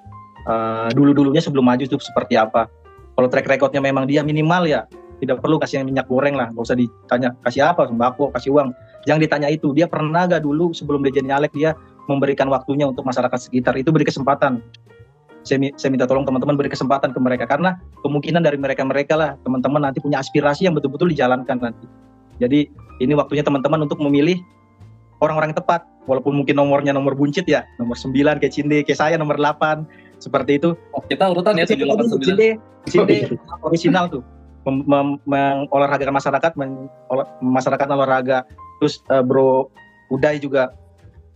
D: uh, dulu-dulunya sebelum maju itu seperti apa. Kalau track recordnya memang dia minimal ya tidak perlu kasih minyak goreng lah nggak usah ditanya kasih apa sembako kasih uang. Jangan ditanya itu dia pernah gak dulu sebelum dia jadi nyalek dia memberikan waktunya untuk masyarakat sekitar itu beri kesempatan. Saya, saya minta tolong teman-teman beri kesempatan ke mereka karena kemungkinan dari mereka mereka lah teman-teman nanti punya aspirasi yang betul-betul dijalankan nanti. Jadi ini waktunya teman-teman untuk memilih orang-orang yang tepat. Walaupun mungkin nomornya nomor buncit ya nomor 9 kayak Cinde kayak saya nomor 8 seperti itu.
C: Oh, kita urutan ya 789
D: Cinde Cinde original tuh. Mengolahragakan masyarakat men, masyarakat olahraga. Terus uh, bro Uday juga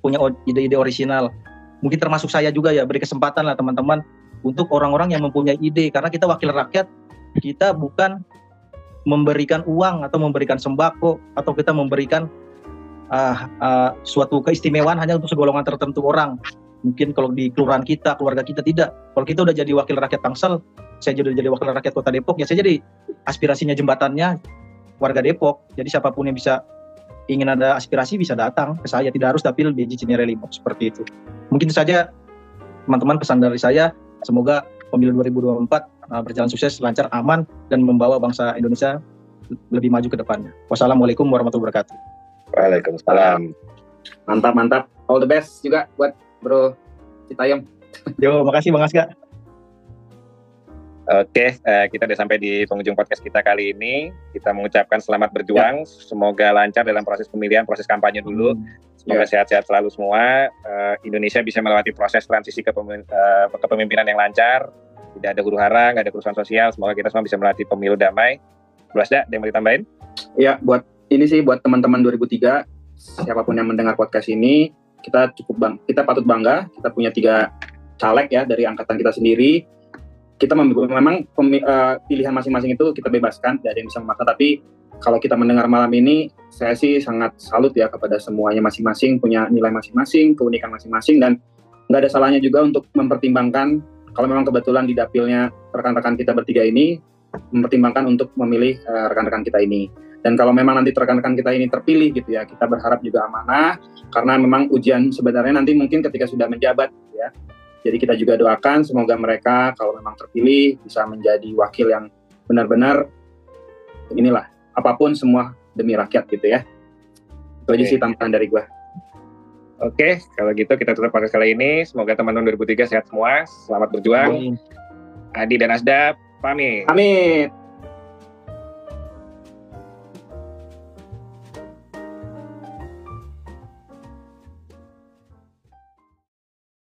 D: punya ide-ide original mungkin termasuk saya juga ya beri kesempatan lah teman-teman untuk orang-orang yang mempunyai ide karena kita wakil rakyat kita bukan memberikan uang atau memberikan sembako atau kita memberikan uh, uh, suatu keistimewaan hanya untuk segolongan tertentu orang. Mungkin kalau di kelurahan kita, keluarga kita tidak. Kalau kita udah jadi wakil rakyat Tangsel, saya jadi jadi wakil rakyat Kota Depok, ya saya jadi aspirasinya jembatannya warga Depok. Jadi siapa pun yang bisa ingin ada aspirasi bisa datang ke saya, tidak harus dapil BJ Cinere Limo seperti itu. Mungkin saja teman-teman pesan dari saya, semoga pemilu 2024 uh, berjalan sukses, lancar, aman, dan membawa bangsa Indonesia lebih maju ke depannya. Wassalamualaikum warahmatullahi wabarakatuh.
A: Waalaikumsalam.
B: Mantap, mantap. All the best juga buat Bro Citayam.
D: Yo, makasih Bang Aska.
A: Oke, uh, kita sudah sampai di penghujung podcast kita kali ini. Kita mengucapkan selamat berjuang. Ya. Semoga lancar dalam proses pemilihan, proses kampanye dulu. Hmm. Semoga ya. sehat-sehat ya. selalu semua. Uh, Indonesia bisa melewati proses transisi ke uh, kepemimpinan yang lancar. Tidak ada huru hara, nggak ada kerusuhan sosial. Semoga kita semua bisa melewati pemilu damai. Bu Asda, ada yang mau ditambahin?
B: Ya, buat ini sih buat teman-teman 2003, siapa pun yang mendengar podcast ini, kita cukup bang, kita patut bangga. Kita punya tiga caleg ya dari angkatan kita sendiri kita memang uh, pilihan masing-masing itu kita bebaskan, tidak ada yang bisa memaksa. Tapi kalau kita mendengar malam ini, saya sih sangat salut ya kepada semuanya masing-masing punya nilai masing-masing, keunikan masing-masing, dan nggak ada salahnya juga untuk mempertimbangkan kalau memang kebetulan di dapilnya rekan-rekan kita bertiga ini mempertimbangkan untuk memilih uh, rekan-rekan kita ini. Dan kalau memang nanti rekan-rekan kita ini terpilih gitu ya, kita berharap juga amanah karena memang ujian sebenarnya nanti mungkin ketika sudah menjabat gitu ya jadi kita juga doakan semoga mereka kalau memang terpilih bisa menjadi wakil yang benar-benar inilah apa pun semua demi rakyat gitu ya. Itu aja sih tambahan dari gua.
A: Oke, kalau gitu kita tutup podcast kali ini. Semoga teman-teman 2003 sehat semua. Selamat berjuang. Amin. Adi dan Asda, pamit.
B: Pamit.